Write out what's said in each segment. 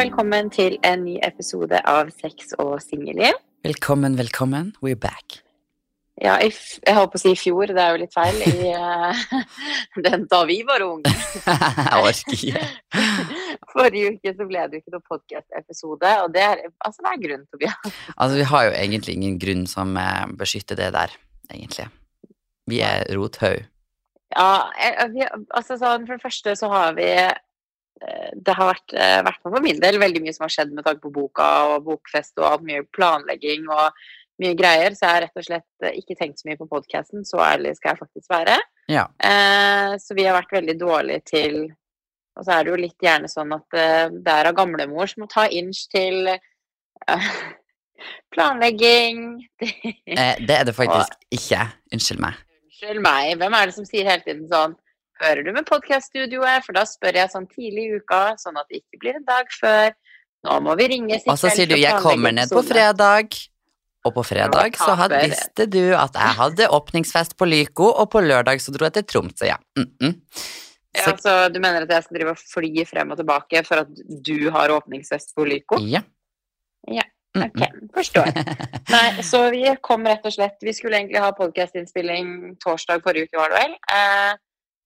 Velkommen til en ny episode av Sex og singelliv. Velkommen, velkommen. We're back. Ja, f jeg holdt på å si i fjor, det er jo litt feil. I, uh, den da vi var unge. Jeg orker ikke. Forrige uke så ble det jo ikke noen podkast-episode, og det er altså det er grunn, Tobias? Altså, vi har jo egentlig ingen grunn som eh, beskytter det der, egentlig. Vi er rothaug. Ja, jeg, vi, altså sånn, for det første så har vi eh, det har vært, eh, med for min del veldig mye som har skjedd med tanke på boka og bokfest og alt mye planlegging og mye greier, så jeg har rett og slett eh, ikke tenkt så mye på podkasten, så ærlig skal jeg faktisk være. Ja. Eh, så vi har vært veldig dårlige til Og så er det jo litt gjerne sånn at eh, det er av gamlemor som må ta inch til eh, planlegging Eh, det er det faktisk ikke. Unnskyld meg. Unnskyld meg, hvem er det som sier hele tiden sånn Hører du med podkaststudioet? For da spør jeg sånn tidlig i uka, sånn at det ikke blir en dag før. Nå må vi ringe Og så sier du 'jeg kommer ned på fredag'. Og på fredag så hadde, visste du at jeg hadde åpningsfest på Lyco, og på lørdag så dro jeg til Tromsø, ja. Mm -mm. Ja, Så, så du mener at jeg skal drive og fly frem og tilbake for at du har åpningsfest på Lyco? ja. Ja, Mm Ok, forstår. Nei, så vi kom rett og slett Vi skulle egentlig ha podkastinnspilling torsdag forrige uke, var det vel? Eh,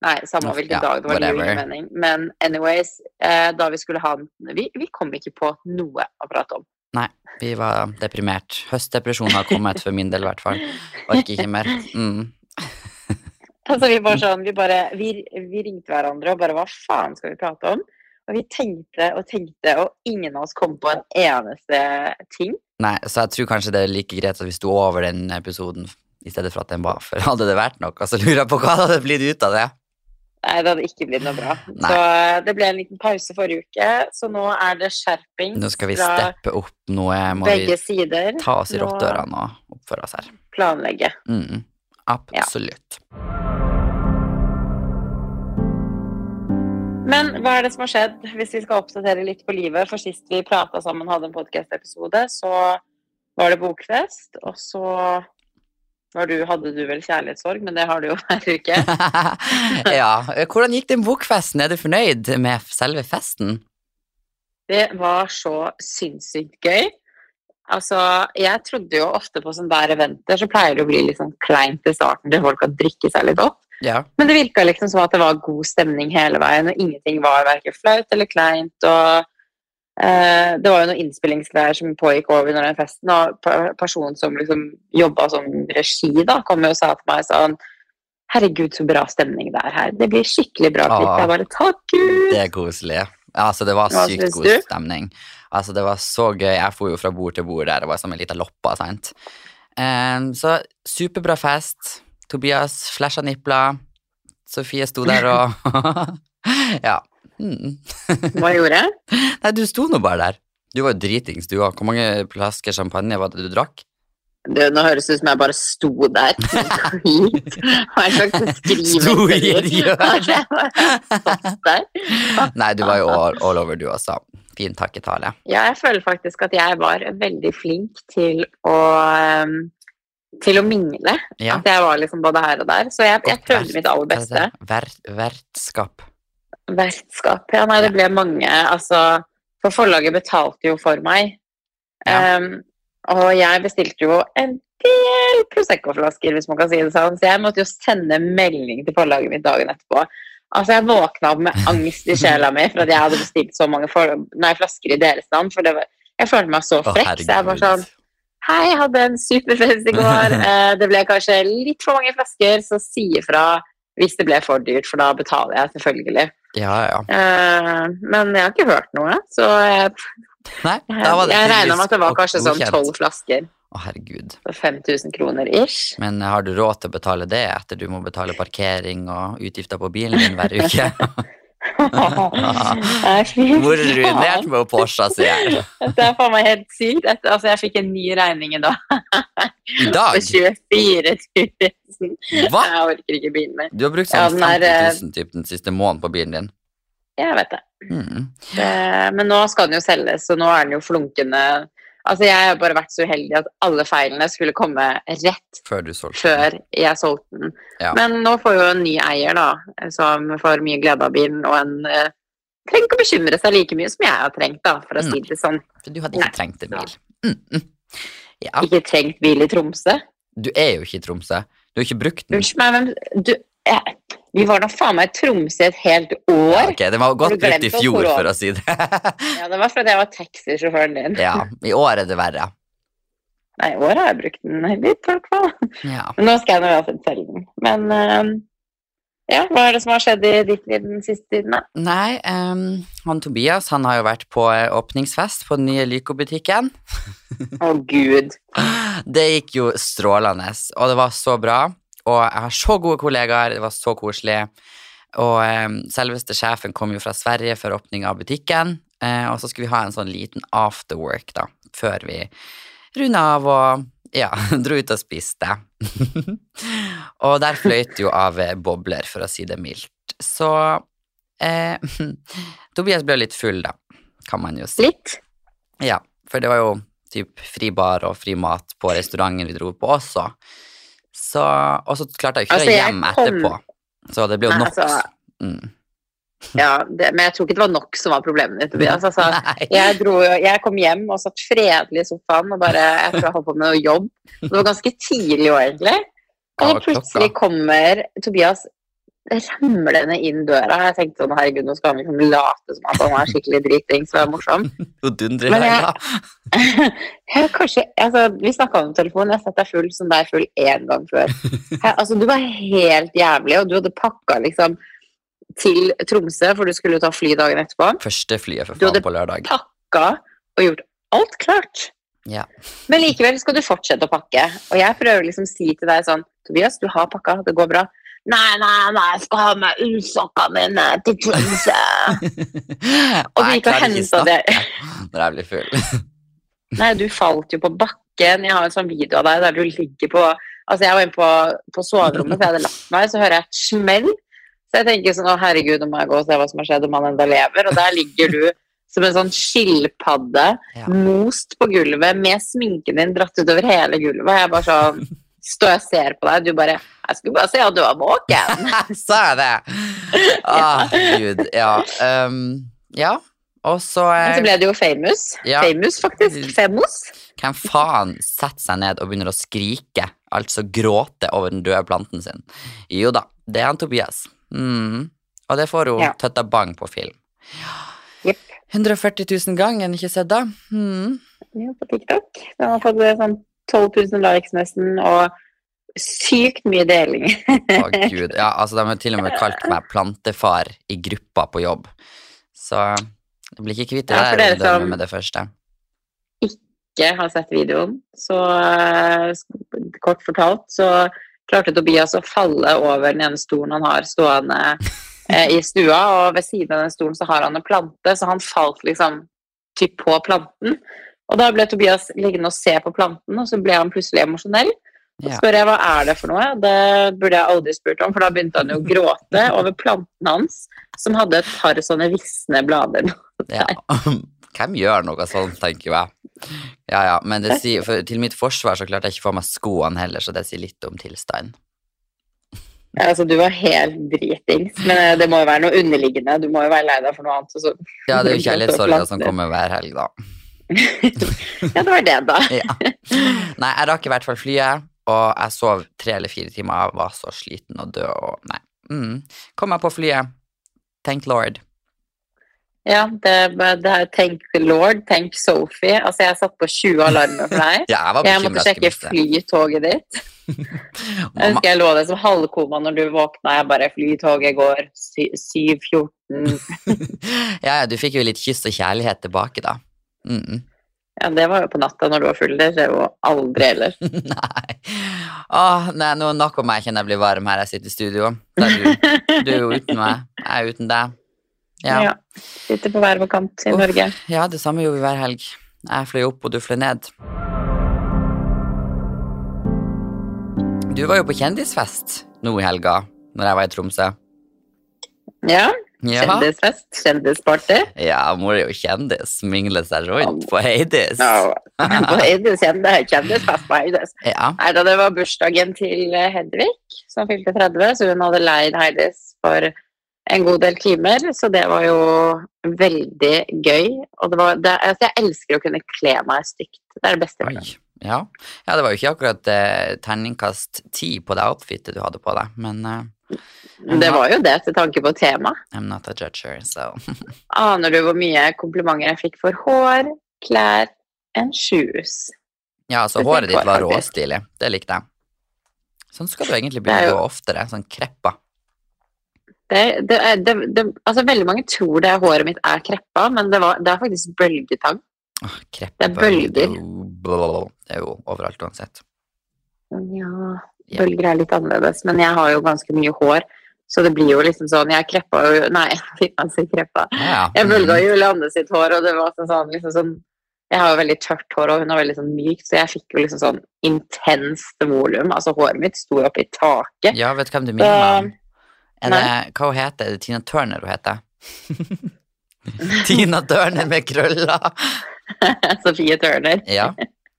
nei, samme Ja, hvilken dag, det var whatever. ingen mening. Men anyways, eh, da vi skulle ha den vi, vi kom ikke på noe å prate om. Nei, vi var deprimert. Høstdepresjonen har kommet for min del, i hvert fall. Orker ikke mer. Mm. Altså, vi bare sånn, vi bare vi, vi ringte hverandre og bare Hva faen skal vi prate om? Og vi tenkte og tenkte, og ingen av oss kom på en eneste ting. Nei, så jeg tror kanskje det er like greit at vi sto over den episoden i stedet for at den var for hadde det vært noe, så lurer jeg på hva det hadde blitt ut av det. Nei, det hadde ikke blitt noe bra. Nei. Så eh, det ble en liten pause forrige uke, så nå er det skjerping Nå skal vi steppe opp noe, må begge vi sider. ta oss i Nå rottørene og oppføre oss her. Planlegge. Mm, absolutt. Men hva er det som har skjedd, hvis vi skal oppdatere litt på livet? For sist vi prata sammen, hadde en podkast-episode, så var det bokfest, og så var du, hadde du vel kjærlighetssorg, men det har du jo hver uke. ja, hvordan gikk den bokfesten? Er du fornøyd med selve festen? Det var så sinnssykt gøy. Altså, jeg trodde jo ofte på sånne der eventer, så pleier det å bli litt sånn kleint i starten til folk kan drikke seg litt opp. Ja. Men det virka liksom som at det var god stemning hele veien, og ingenting var verken flaut eller kleint. og Det var jo noen innspillingsgreier som pågikk over under den festen, og per- personen som liksom jobba som regi, da, kom jo og sa til meg sånn Herregud, så bra stemning det er her. Det blir skikkelig bra klipp. Ah. Jeg bare takk Gud! Det er koselig. Altså, det var Hva sykt god du? stemning. Altså, det var så gøy. Jeg for jo fra bord til bord der. Det var som en liten loppa, sant. Um, så superbra fest. Tobias flasha nipler. Sofie sto der og Ja. Mm. Hva gjorde jeg? Nei, du sto nå bare der. Du var jo dritings, du òg. Hvor mange flasker champagne var det du drakk? Du, nå høres det ut som jeg bare sto der. Skit. Hva slags bare satt der. Nei, du var jo all, all over, du også. Fin takketale. Ja, jeg føler faktisk at jeg var veldig flink til å um, til å mingle. Ja. At jeg var liksom både her og der. Så jeg, jeg prøvde mitt aller beste. det? Vert, vertskap. Vertskap. Ja, nei, det ble mange. Altså, for forlaget betalte jo for meg. Ja. Um, og jeg bestilte jo en del Prosecco-flasker, hvis man kan si det sånn. Så jeg måtte jo sende melding til forlaget mitt dagen etterpå. Altså, jeg våkna opp med angst i sjela mi for at jeg hadde bestilt så mange nei, flasker i deres navn. For det var, jeg følte meg så Å, frekk. så jeg var sånn. Hei, jeg hadde en superfest i går. Eh, det ble kanskje litt for mange flasker, så si ifra hvis det ble for dyrt, for da betaler jeg selvfølgelig. Ja, ja. Uh, men jeg har ikke hørt noe, så jeg, Nei, jeg, regna med at det var kanskje sånn tolv flasker. Å, herregud. For 5000 kroner ish. Men eh, har du råd til å betale det etter du må betale parkering og utgifter på bilen din hver uke? Hvor er ruinert med Porscha sier jeg. Det er faen meg helt sykt. Altså, jeg fikk en ny regning i dag I på dag? 24 000. Hva? Jeg orker ikke bilen mer. Du har brukt Ja, sånn er, 50 000 typ, den siste måneden på bilen din. Jeg vet det. Mm. det. Men nå skal den jo selges, så nå er den jo flunkende Altså, jeg har bare vært så uheldig at alle feilene skulle komme rett Før du solgte før jeg solgte den. Ja. Men nå får jo en ny eier, da, som får mye glede av bilen, og en eh, trenger ikke å bekymre seg like mye som jeg har trengt, da, for å si det sånn. For du hadde ikke Nei. trengt en bil. Mm, mm. Ja, Ikke trengt bil i Tromsø. du er jo ikke i Tromsø. Du har ikke brukt den. Unnskyld meg, men du jeg, Vi var da faen meg i Tromsø et helt Ja, år. ok, det var godt brukt i fjor, for å si det. Ja, Det var fordi jeg var taxisjåføren din. Ja, I år er det verre. Nei, i år har jeg brukt den litt, i hvert fall. Ja. Men nå skal jeg nå uansett selge den. Men uh, ja, hva er det som har skjedd i ditt liv den siste tiden, da? Nei, um, han Tobias han har jo vært på eh, åpningsfest på den nye Lyko-butikken. Å, gud. Det gikk jo strålende, og det var så bra. Og jeg har så gode kollegaer, det var så koselig. Og ehm, selveste sjefen kom jo fra Sverige for åpning av butikken, eh, og så skulle vi ha en sånn liten afterwork da, før vi runda av og ja, dro ut og spiste. og der fløyt jo av eh, bobler, for å si det mildt. Så eh, Tobias ble litt full, da, kan man jo si. Litt? Ja, for det var jo typ fri bar og fri mat på restauranten vi dro på også. Så, og så klarte jeg ikke Altså, å hjem kom- etterpå. Så det ble jo nok. altså- mm. Ja, det, men jeg tror ikke det var nok som var problemet ditt, Tobias. Altså, jeg, dro, jeg kom hjem og satt fredelig i sofaen og bare Jeg tror jeg holdt på med noe jobb. Det var ganske tidlig òg, egentlig. Og så plutselig kommer Tobias ramlende inn døra. Jeg tenkte sånn, herregud, nå skal han liksom late som at han er skikkelig dritings og er morsom. Men i jeg- Jeg, kanskje, altså, vi snakka om telefonen, jeg har sett deg full som deg full én gang før. Jeg, altså, du var helt jævlig, og du hadde pakka liksom til Tromsø, for du skulle ta fly dagen etterpå. Første flyet for faen på lørdag. Du hadde Pakka og gjort alt klart. Ja. Men likevel skal du fortsette å pakke. Og jeg prøver liksom å si til deg sånn Tobias, du har pakka, det går bra. Nei, nei, nei, jeg skal ha med ullsokkene mine til Tromsø. Og vi gikk og henta det. snakke Når jeg blir full. Nei, du falt jo på bakken. Jeg har en sånn video av deg der du ligger på Altså, jeg var inne på, på soverommet, for jeg hadde lagt meg, så hører jeg et smell. Så jeg tenker sånn Å, herregud, nå må jeg gå og se hva som har skjedd, om han enda lever. Og der ligger du som en sånn skilpadde, Ja. most på gulvet, med sminken din dratt utover hele gulvet. Og jeg bare sånn Står jeg og ser på deg, du bare Jeg skulle bare se at du var våken. Sa jeg det? Å, gud. Ja. Um, ja. Og så Men eh, så ble det jo famous. Ja. Famous, faktisk. Femos. Hvem faen setter seg ned og begynner å skrike, altså gråte over den døde planten sin? Jo da, det er han Tobias. Mm. Og det får hun Ja. tøtta bang på film. Yep. 140 000 ganger, ikke sett da? Mm. Ja, på TikTok. Den har fått det sånn 12 000 likes nesten, og sykt mye deling. Å gud, ja, altså de har til og med kalt meg plantefar i gruppa på jobb. Så det blir ikke kvitt det Ja, der som- med det første. ikke har sett videoen, så eh, kort fortalt, så klarte Tobias å falle over den ene stolen han har stående eh, i stua, og ved siden av den stolen så har han en plante, så han falt liksom typ på planten. Og da ble Tobias liggende og se på planten, og så ble han plutselig emosjonell. Så spør jeg hva er det for noe. Det burde jeg aldri spurt om, for da begynte han jo å gråte over planten hans, som hadde et par sånne visne blader. Ja. Hvem gjør noe sånt, tenker jeg. Ja, ja, men det sier, for, til mitt forsvar så klarte jeg ikke å få meg skoene heller, så det sier litt om tilstanden. Ja, altså, du var helt dritings, men eh, det må jo være noe underliggende. Du må jo være lei deg for noe annet. Ja, det er jo kjærlighetssorga som kommer hver helg, da. Ja, det var det, da. Ja. Nei, jeg rakk i hvert fall flyet, og jeg sov tre eller fire timer. Jeg var så sliten og død og Nei. Mm. Kom meg på flyet. Thank lord. Ja, det, det er Tenk Lord, tenk Sophie. Altså, jeg satte på 20 alarmer for deg. Ja, jeg Jeg måtte sjekke flytoget ditt. Jeg husker jeg lå der som halvkoma når du våkna. Jeg bare Flytoget går sy- 7.14. ja, ja, du fikk jo litt kyss og kjærlighet tilbake, da. Mm. Ja, det var jo på natta når du var full. Det skjer jo aldri ellers. nei. Åh, nei, nå nok om jeg kjenner jeg blir varm her jeg sitter i studio. Du, du er jo uten meg, jeg er uten deg. Ja. Ja. Sitter på hver vår kant i Uff. Norge. ja, det samme gjorde vi hver helg. Jeg fløy opp, og du fløy ned. Du var jo på kjendisfest nå i helga, når jeg var i Tromsø. Ja. Ja, Kjendisfest. Kjendisparty. ja mor er jo kjendis. Mingler seg rundt på Heidis. Ja, på Heidis kjendisfest på Heidis. Ja. Nei da, det var bursdagen til eh, Hedvig, som fylte 30, så hun hadde leid Heidis for en god del timer, så det var jo veldig gøy. Og det var, det, altså jeg elsker å kunne kle meg stygt. Det er det beste. jeg vet. Ja. ja, det var jo ikke akkurat eh, terningkast ti på det outfitet du hadde på deg, men eh, Det var jo det, til tanke på temaet. I'm not a judger, so Aner du hvor mye komplimenter jeg fikk for hår, klær and shoes? Ja, så Det håret ditt var råstilig. Det likte jeg. Sånn skal du egentlig bli å jo- gå oftere. Sånn kreppa. Det, det, er- det, det, altså Veldig mange tror det håret mitt er kreppa, men det, var, det er faktisk bølgetang. Åh, kreppa, Det er bølger. Det er jo overalt uansett. Ja, Ja. bølger er litt annerledes, men jeg har jo ganske mye hår. Så det blir jo liksom sånn Jeg kreppa jo Nei, jeg kreppa. Ja. Jeg bølga jo Julianne sitt hår, og det var sånn, sånn, liksom sånn Jeg har jo veldig tørt hår, og hun har veldig sånn mykt, så jeg fikk jo liksom sånn intenst volum. Altså, håret mitt sto opp i taket. Ja, vet du hvem du minner meg om? Er det, hva hun heter Er det Tina Turner hun heter? Tina Turner med krøller! Sofie Turner. Ja,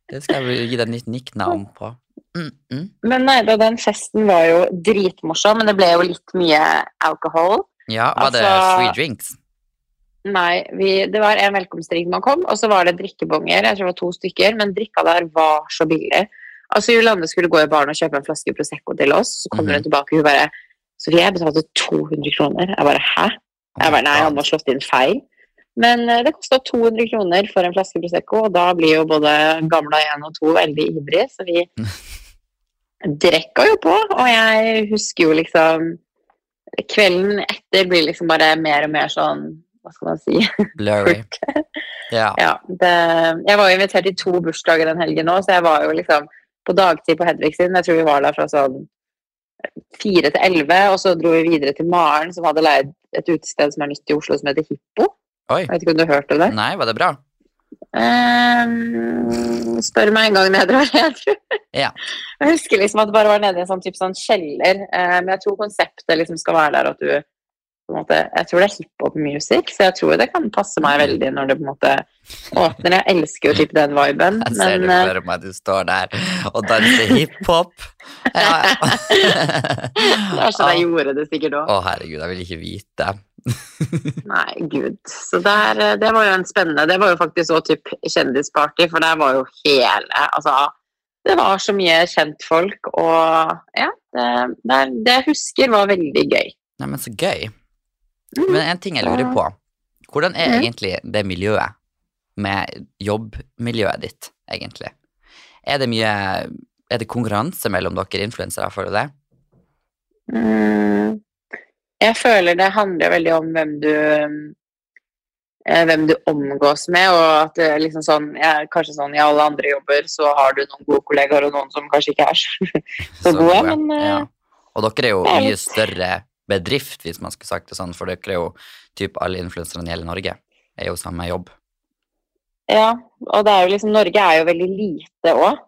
det skal jeg gi deg et nytt nicknavn på. Mm, mm. Men nei, da, den festen var jo dritmorsom, men det ble jo litt mye alkohol. Ja, var det Altså- free drinks? Nei, vi, det var en velkomstdrink man kom, og så var det drikkebonger. Jeg tror det var to stykker, men drikka der var så billig. Altså, Julianne skulle gå i baren og kjøpe en flaske Prosecco til oss, så kommer Mhm. hun tilbake og hun bare Sofie, jeg betalte 200 kroner. Jeg bare hæ? Jeg bare nei, han må ha slått inn feil. Men eh, det kosta 200 kroner for en flaske Prosecco, og da blir jo både gamla 1 og 2 veldig ivrige, så vi drekka jo på. Og jeg husker jo liksom Kvelden etter blir liksom bare mer og mer sånn Hva skal man si? Blurry. Ja. Ja, det, jeg var jo invitert i to bursdager den helgen nå, så jeg var jo liksom på dagtid på Hedvig sin. Jeg tror vi var der fra sånn fire til elleve, og så dro vi videre til Maren, som hadde leid et utested som er nytt i Oslo, som heter Hippo. Oi. Jeg vet ikke om du har hørt om det? Nei, var det bra? Ehm, spør meg en gang når jeg drar ned. Ja. Jeg husker liksom at det bare var nede i en sånn, type sånn kjeller, Uh, men jeg tror konseptet liksom skal være der at du på en måte, Jeg tror det er hiphop-music, så jeg tror det kan passe meg veldig når det på en måte åpner. Jeg elsker jo typ den viben, Jeg ser men det eh, for meg, du står der og danser hiphop. Ja, ja. det sånn jeg gjorde det sikkert òg. Å, herregud, jeg vil ikke vite. Nei, gud. Så der, eh, det var jo en spennende Det var jo faktisk òg typ kjendisparty, for der var jo hele Altså, det var så mye kjentfolk, og ja, det, det, det jeg husker, var veldig gøy. Nei, men så gøy. Mhm. Men en ting jeg lurer på. Hvordan er Mhm. egentlig det miljøet med jobbmiljøet ditt, egentlig? Er det mye Er det konkurranse mellom dere influensere, føler du det? Mm, jeg føler det handler veldig om hvem du eh, hvem du omgås med, og at det er liksom sånn, ja, kanskje sånn i alle andre jobber så har du noen gode kollegaer og noen som kanskje ikke er så, så gode, men eh, ja. Og dere er jo mye litt- større bedrift, hvis man skulle sagt det sånn, for dere er jo typ alle influenserne i hele Norge. Er jo samme jobb. Ja, og det er jo liksom Norge er jo veldig lite òg.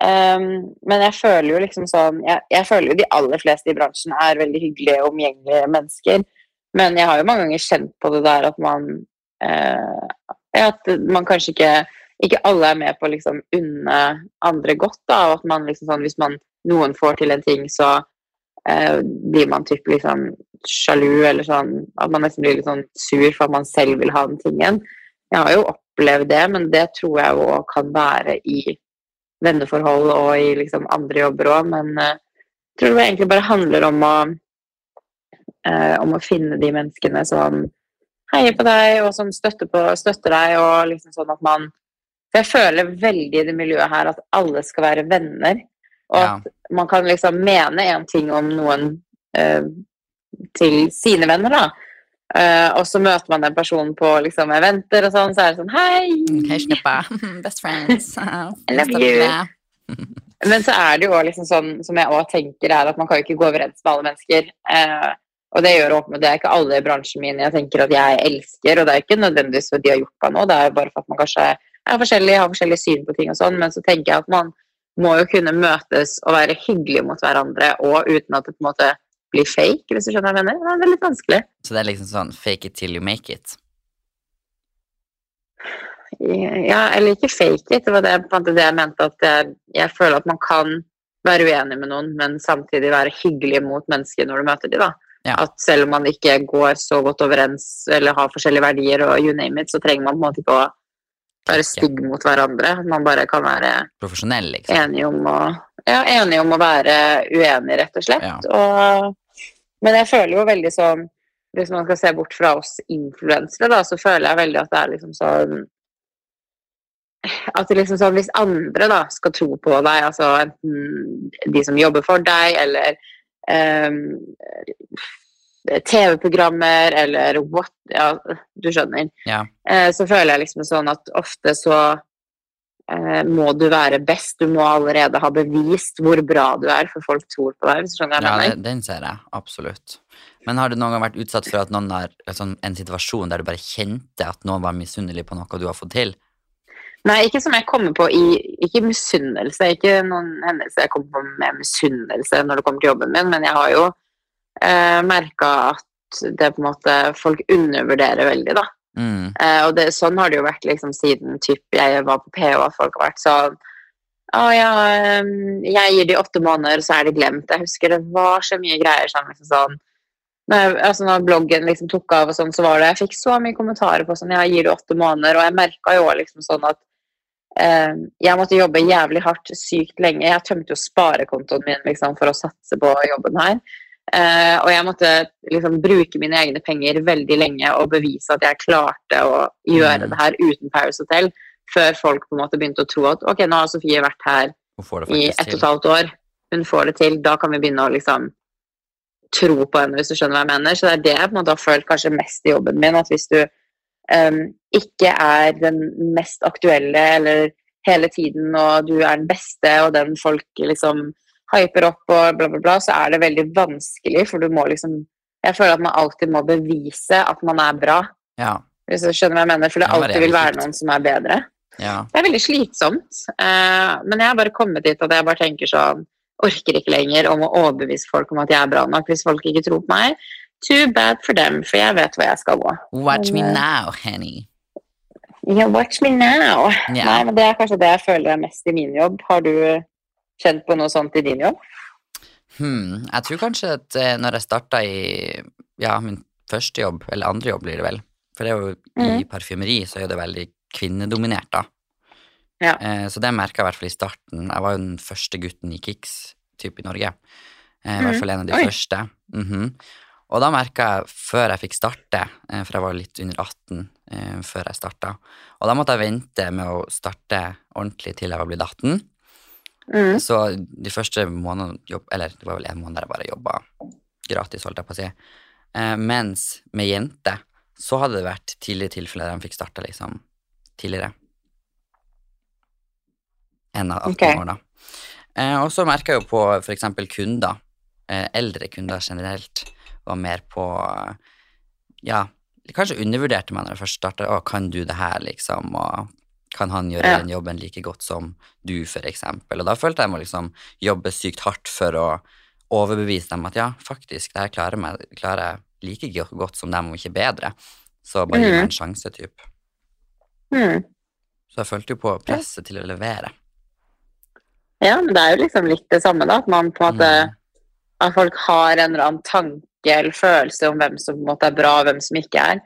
Men jeg føler jo liksom sånn jeg, jeg føler jo de aller fleste i bransjen er veldig hyggelige omgjengelige mennesker. Men jeg har jo mange ganger kjent på det der at man uh, At man kanskje ikke Ikke alle er med på å liksom unne andre godt, da. Og at man liksom sånn Hvis man, noen får til en ting, så uh, blir man typ liksom sjalu, eller sånn At man nesten blir litt sånn sur for at man selv vil ha den tingen. Jeg har jo opplevd det, men det tror jeg jo kan være i venneforhold og i liksom andre jobber òg. Men eh, jeg tror det egentlig bare handler om å, eh, om å finne de menneskene som heier på deg, og som støtter, på, støtter deg, og liksom sånn at man For jeg føler veldig i det miljøet her at alle skal være venner. Og Ja. at man kan liksom mene en ting om noen eh, til sine venner, da. Eh, og så møter man den personen på liksom, eventer og sånn, så er det sånn Hei! Hei, snuppa. Best friends. I love you. Men så er det jo også liksom sånn, som jeg òg tenker, er at man kan jo ikke gå overens med alle mennesker. Uh, og det gjør åpenbart, det er ikke alle i bransjen min jeg tenker at jeg elsker, og det er ikke nødvendigvis fordi de har gjort meg noe, det er bare for at man kanskje er forskjellig, har forskjellig syn på ting og sånn, men så tenker jeg at man må jo kunne møtes og være hyggelig mot hverandre, og uten at det på en måte blir fake, hvis du skjønner hva jeg mener. Det er veldig vanskelig. Så det er liksom sånn fake it till you make it. Ja, eller ikke fake it, det var det, på en måte det jeg mente. At jeg, jeg føler at man kan være uenig med noen, men samtidig være hyggelig mot mennesker når du møter dem. da. Ja. At selv om man ikke går så godt overens eller har forskjellige verdier og you name it, så trenger man på en måte ikke å være stygg mot hverandre. Man bare kan være Profesjonell, liksom. enige om å, ja, enige om å være uenige, rett og slett. Ja. Og, men jeg føler jo veldig sånn Hvis man skal se bort fra oss influensere, da, så føler jeg veldig at det er liksom sånn at det liksom sånn, Hvis andre da skal tro på deg, altså enten de som jobber for deg, eller um, TV-programmer, eller what Ja, du skjønner. Ja. Uh, så føler jeg liksom sånn at ofte så eh, må du være best. Du må allerede ha bevist hvor bra du er, for folk tror på deg. hvis du skjønner Ja, det, den ser jeg. Absolutt. Men har du noen gang vært utsatt for at noen har sånn, en situasjon der du bare kjente at noen var misunnelig på noe du har fått til? Nei, ikke som jeg kommer på i Ikke misunnelse. Ikke noen hendelse jeg kommer på med misunnelse når det kommer til jobben min, men jeg har jo eh, merka at det på en måte folk undervurderer veldig, da. Mm. Eh, og det, sånn har det jo vært liksom siden typ, jeg var på PH, folk har vært sånn Å ja, eh, jeg gir de åtte måneder, så er det glemt. Jeg husker det var så mye greier sånn, liksom sånn når, altså når bloggen liksom tok av, og sånn, så var det Jeg fikk så mye kommentarer på sånn Jeg gir det åtte måneder, og jeg merka jo liksom sånn at eh, jeg måtte jobbe jævlig hardt sykt lenge. Jeg tømte jo sparekontoen min liksom, for å satse på jobben her. Eh, og jeg måtte liksom bruke mine egne penger veldig lenge og bevise at jeg klarte å gjøre Mm. det her uten Paris Hotel, før folk på en måte begynte å tro at ok, nå har Sofie vært her i ett og et halvt år. Hun får det til. Da kan vi begynne å liksom tro på henne, hvis du skjønner hva jeg mener. Så det er det jeg på en måte har følt kanskje mest i jobben min. At hvis du um, ikke er den mest aktuelle eller hele tiden, og du er den beste, og den folk liksom hyper opp og bla, bla, bla, så er det veldig vanskelig, for du må liksom Jeg føler at man alltid må bevise at man er bra, Ja. hvis du skjønner hva jeg mener. For det Ja, alltid vil være noen som er bedre. ja. Det er veldig slitsomt. Eh, men jeg har bare kommet dit at jeg bare tenker sånn Orker ikke lenger om å overbevise folk om at jeg er bra nok. Hvis folk ikke tror på meg, too bad for dem, for jeg vet hvor jeg skal gå. Watch me eh, now, honey. Yeah, watch me now. Yeah. Nei, men Det er kanskje det jeg føler er mest i min jobb. Har du kjent på noe sånt i din jobb? Hmm. Jeg tror kanskje at eh, når jeg starta i ja, min første jobb, eller andre jobb blir det vel, for det er jo i Mhm. parfymeri så er det veldig kvinnedominert, da. Ja. Eh, så det merka jeg i hvert fall i starten. Jeg var jo den første gutten i Kicks typ i Norge. Eh, I hvert Mhm. fall en av de Oi. første. Mhm. Og da merka jeg, før jeg fikk starte, eh, for jeg var litt under 18 eh, før jeg starta, og da måtte jeg vente med å starte ordentlig til jeg var blitt 18. Mm. Så de første månedene jobb, Eller det var vel en måned der jeg bare jobba gratis, holdt jeg på å si. Eh, mens med jenter så hadde det vært tidligere tilfeller der de fikk starta liksom tidligere. Enn av 18 okay. år, da. Eh, og så merka jeg jo på eksempel kunder, eh, eldre kunder generelt, var mer på Ja, kanskje undervurderte meg når jeg først starta. Å, kan du det her, liksom? Og kan han gjøre Ja. den jobben like godt som du, for eksempel? Og da følte jeg må liksom jobbe sykt hardt for å overbevise dem at ja, faktisk, det her klarer, meg, klarer jeg like godt som dem, og ikke bedre. Så bare gi meg en sjanse, typ. Mm. Så jeg følte jo på presset til å levere. Ja, men det er jo liksom litt det samme, da. At man på en måte Mm. At folk har en eller annen tanke eller følelse om hvem som på en måte er bra, og hvem som ikke er.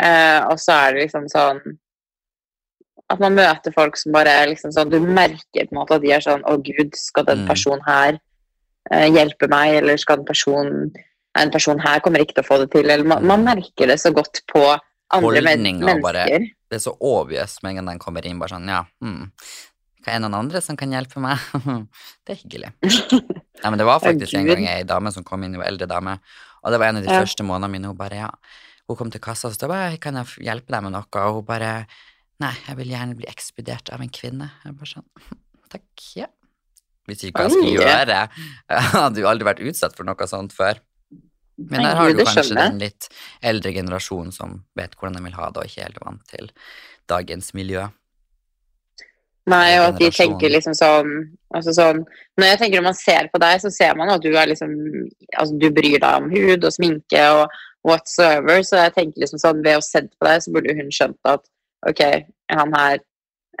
Eh, og så er det liksom sånn At man møter folk som bare er liksom sånn Du merker på en måte at de er sånn Å, gud, skal den Mm. personen her eh, hjelpe meg, eller skal den personen en person her kommer ikke til å få det til. Eller man, man merker det så godt på andre Holdninger og bare- Det er så obvious med en gang den kommer inn, bare sånn ja, hmm. Hva er noen andre som kan hjelpe meg? det er hyggelig. Nei, men det var faktisk en gang ei dame som kom inn, en eldre dame, og det var en av de Ja. første månedene mine, hun bare ja, hun kom til kassa, og sa kan jeg hjelpe deg med noe, og hun bare nei, jeg vil gjerne bli ekspedert av en kvinne. Jeg bare sånn, takk, ja. Hvis ikke hva jeg skulle gjøre. Jeg hadde jo aldri vært utsatt for noe sånt før. Men der har du kanskje skjønner den litt eldre generasjonen som vet hvordan de vil ha det, og ikke helt vant til dagens miljø. Nei, og at de tenker liksom sånn, altså sånn Når jeg tenker når man ser på deg, så ser man at du er liksom Altså, du bryr deg om hud og sminke og whatsoever, så jeg tenker liksom sånn Ved å sett på deg, så burde hun skjønt at ok, han her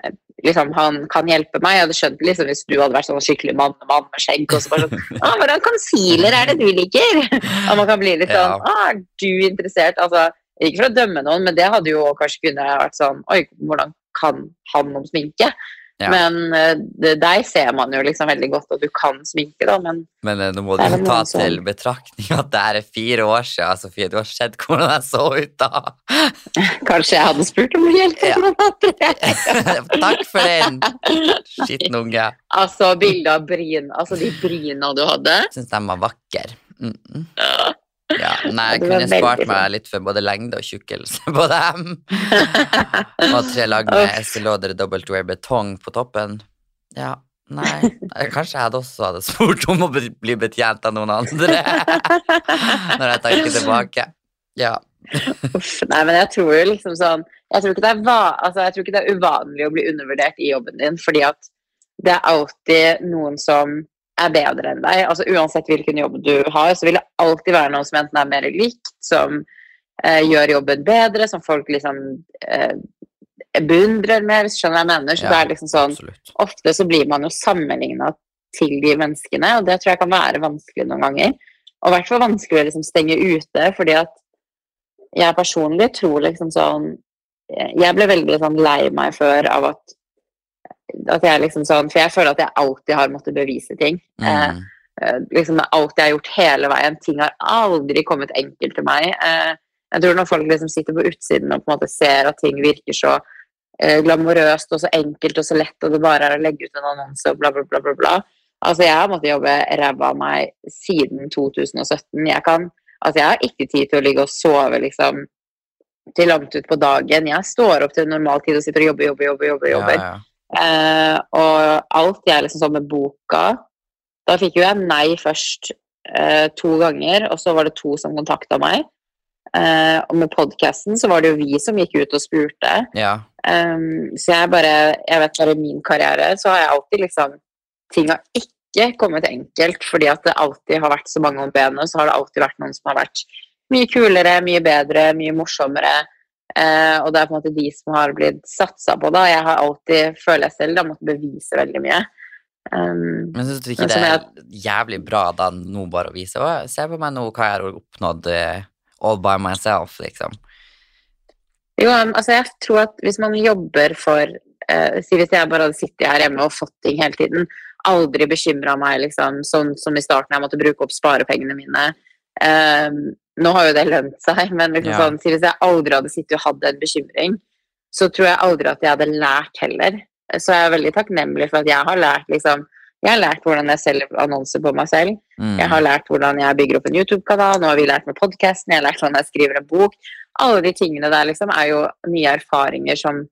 eh, liksom, han kan hjelpe meg. Jeg hadde skjønt liksom, hvis du hadde vært sånn skikkelig mannemann med skjegg. og så bare sånn, ah, 'Hvordan concealer er det du liker?' Og man kan bli litt sånn Ja. ah, 'Er du interessert?' Altså, ikke for å dømme noen, men det hadde jo kanskje kunne vært sånn 'Oi, hvordan kan han om sminke?' Ja. Men eh, deg ser man jo liksom veldig godt og du kan sminke, da, men Men eh, nå må du jo ta som- til betraktning at det er fire år siden, Sofie. Du har sett hvordan jeg så ut da. kanskje jeg hadde spurt om hjelp Ja. Takk for den, skitten unge. Altså, bildet av bryn, altså de bryna du hadde. Syns de var vakre. Mm -mm. Ja, nei, jeg kunne spart meg litt for både lengde og tjukkelse på dem. Og tre lag med Uff. dobbelt wear betong på toppen. Ja, nei. Kanskje jeg hadde også hadde spurt om å bli bli betjent av noen andre. Når jeg tenker tilbake. Ja. Uff, nei, men jeg tror jo liksom sånn jeg tror, altså, jeg tror ikke det er uvanlig å bli undervurdert i jobben din, fordi at det er alltid noen som er bedre enn deg. Altså Uansett hvilken jobb du har, så vil det alltid være noen som enten er mer likt, som eh, gjør jobben bedre, som folk liksom eh, beundrer mer, hvis du skjønner hva jeg mener. Så Ja. det er liksom sånn Absolutt. ofte så blir man jo sammenligna til de menneskene, og det tror jeg kan være vanskelig noen ganger. Og i hvert fall vanskelig å liksom stenge ute, fordi at jeg personlig tror liksom sånn Jeg ble veldig sånn lei meg før av at at jeg liksom sånn, For jeg føler at jeg alltid har måttet bevise ting. Eh, Mm. eh, liksom alt jeg har gjort hele veien. Ting har aldri kommet enkelt til meg. Eh, jeg tror når folk liksom sitter på utsiden og på en måte ser at ting virker så eh, glamorøst og så enkelt og så lett, og det bare er å legge ut en annonse og bla, bla, bla, bla, bla. Altså, jeg har måttet jobbe ræva av meg siden 2017. Jeg kan Altså, jeg har ikke tid til å ligge og sove liksom til langt ut på dagen. Jeg står opp til normal tid og sitter og jobber, jobber, jobber. jobber, jobber. Ja, ja. Eh, og alt jeg liksom så med boka Da fikk jo jeg nei først eh, to ganger, og så var det to som kontakta meg. Eh, og med podkasten så var det jo vi som gikk ut og spurte. ja. Så jeg bare Jeg vet bare i min karriere så har jeg alltid liksom Ting har ikke kommet enkelt, fordi at det alltid har vært så mange om benet, så har det alltid vært noen som har vært mye kulere, mye bedre, mye morsommere. Eh, og det er på en måte de som har blitt satsa på da. Jeg har alltid, føler jeg selv, da måttet bevise veldig mye. Um, Men syns du ikke det er jævlig bra da nå bare å vise Å, se på meg nå hva jeg har oppnådd uh, all by myself, liksom. Jo, um, altså jeg tror at hvis man jobber for uh, Si hvis jeg bare hadde sittet her hjemme og fått ting hele tiden, aldri bekymra meg liksom, sånn som i starten jeg måtte bruke opp sparepengene mine. Um, nå har jo det lønt seg, men liksom Ja. sånn, hvis jeg aldri hadde sittet og hatt en bekymring, så tror jeg aldri at jeg hadde lært heller. Så jeg er veldig takknemlig for at jeg har lært liksom jeg har lært hvordan jeg selger annonser på meg selv. Mm. Jeg har lært hvordan jeg bygger opp en YouTube-kanal, nå har vi lært med podkasten, jeg har lært hvordan jeg skriver en bok. Alle de tingene der liksom er jo nye erfaringer som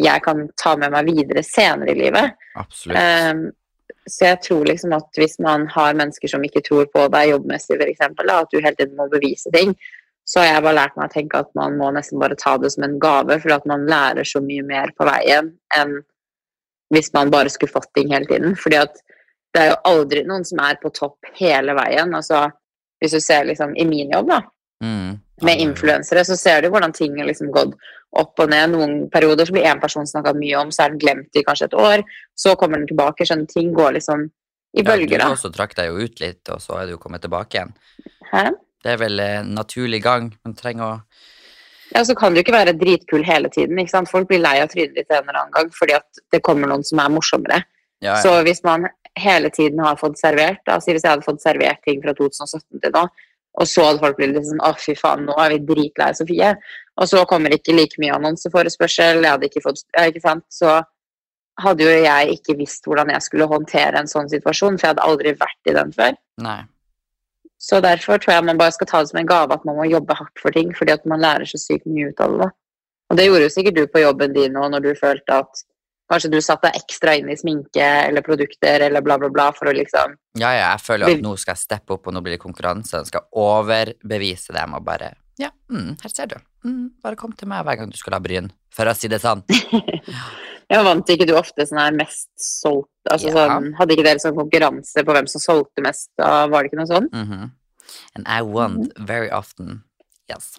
jeg kan ta med meg videre senere i livet. Absolutt. Ehm, så jeg tror liksom at hvis man har mennesker som ikke tror på deg jobbmessig, f.eks., at du hele tiden må bevise ting, så har jeg bare lært meg å tenke at man må nesten bare ta det som en gave, for at man lærer så mye mer på veien enn hvis man bare skulle fått ting hele tiden. Fordi at det er jo aldri noen som er på topp hele veien. Altså, hvis du ser liksom i min jobb, da, Mm. Med influensere, så ser du hvordan ting har liksom gått opp og ned. Noen perioder så blir én person snakka mye om, så er den glemt i kanskje et år. Så kommer den tilbake. Sånn ting går liksom i bølger, da. ja, du også trakk deg jo ut litt, og så er du jo kommet tilbake igjen. Hæ? Det er vel en naturlig gang. Man trenger å Ja, så kan du ikke være dritkul hele tiden. ikke sant? Folk blir lei av trynet ditt en eller annen gang fordi at det kommer noen som er morsommere. ja, ja. Så hvis man hele tiden har fått servert, da, si hvis jeg hadde fått servert ting fra 2017 til nå, og så hadde folk blitt litt sånn å fy faen, nå er vi dritlei Sofie, og så kommer ikke like mye annonseforespørsel, jeg hadde ikke fått, ikke sant, så hadde jo jeg ikke visst hvordan jeg skulle håndtere en sånn situasjon, for jeg hadde aldri vært i den før. Nei. Så derfor tror jeg man bare skal ta det som en gave at man må jobbe hardt for ting, fordi at man lærer så sykt mye ut av det. Og det gjorde jo sikkert du på jobben din nå, når du følte at kanskje du satte deg ekstra inn i sminke eller produkter eller bla, bla, bla for å liksom Ja, ja, jeg føler at nå skal jeg steppe opp, og nå blir det konkurranse. Jeg skal overbevise dem og bare Ja, mm, her ser du. Mm, bare kom til meg hver gang du skulle ha bryn. For å si det sånn. Ja, vant ikke du ofte sånn her mest solgt altså Ja. sånn, Hadde ikke dere sånn konkurranse på hvem som solgte mest? Da var det ikke noe sånn? Mhm. And I won very often. Yes.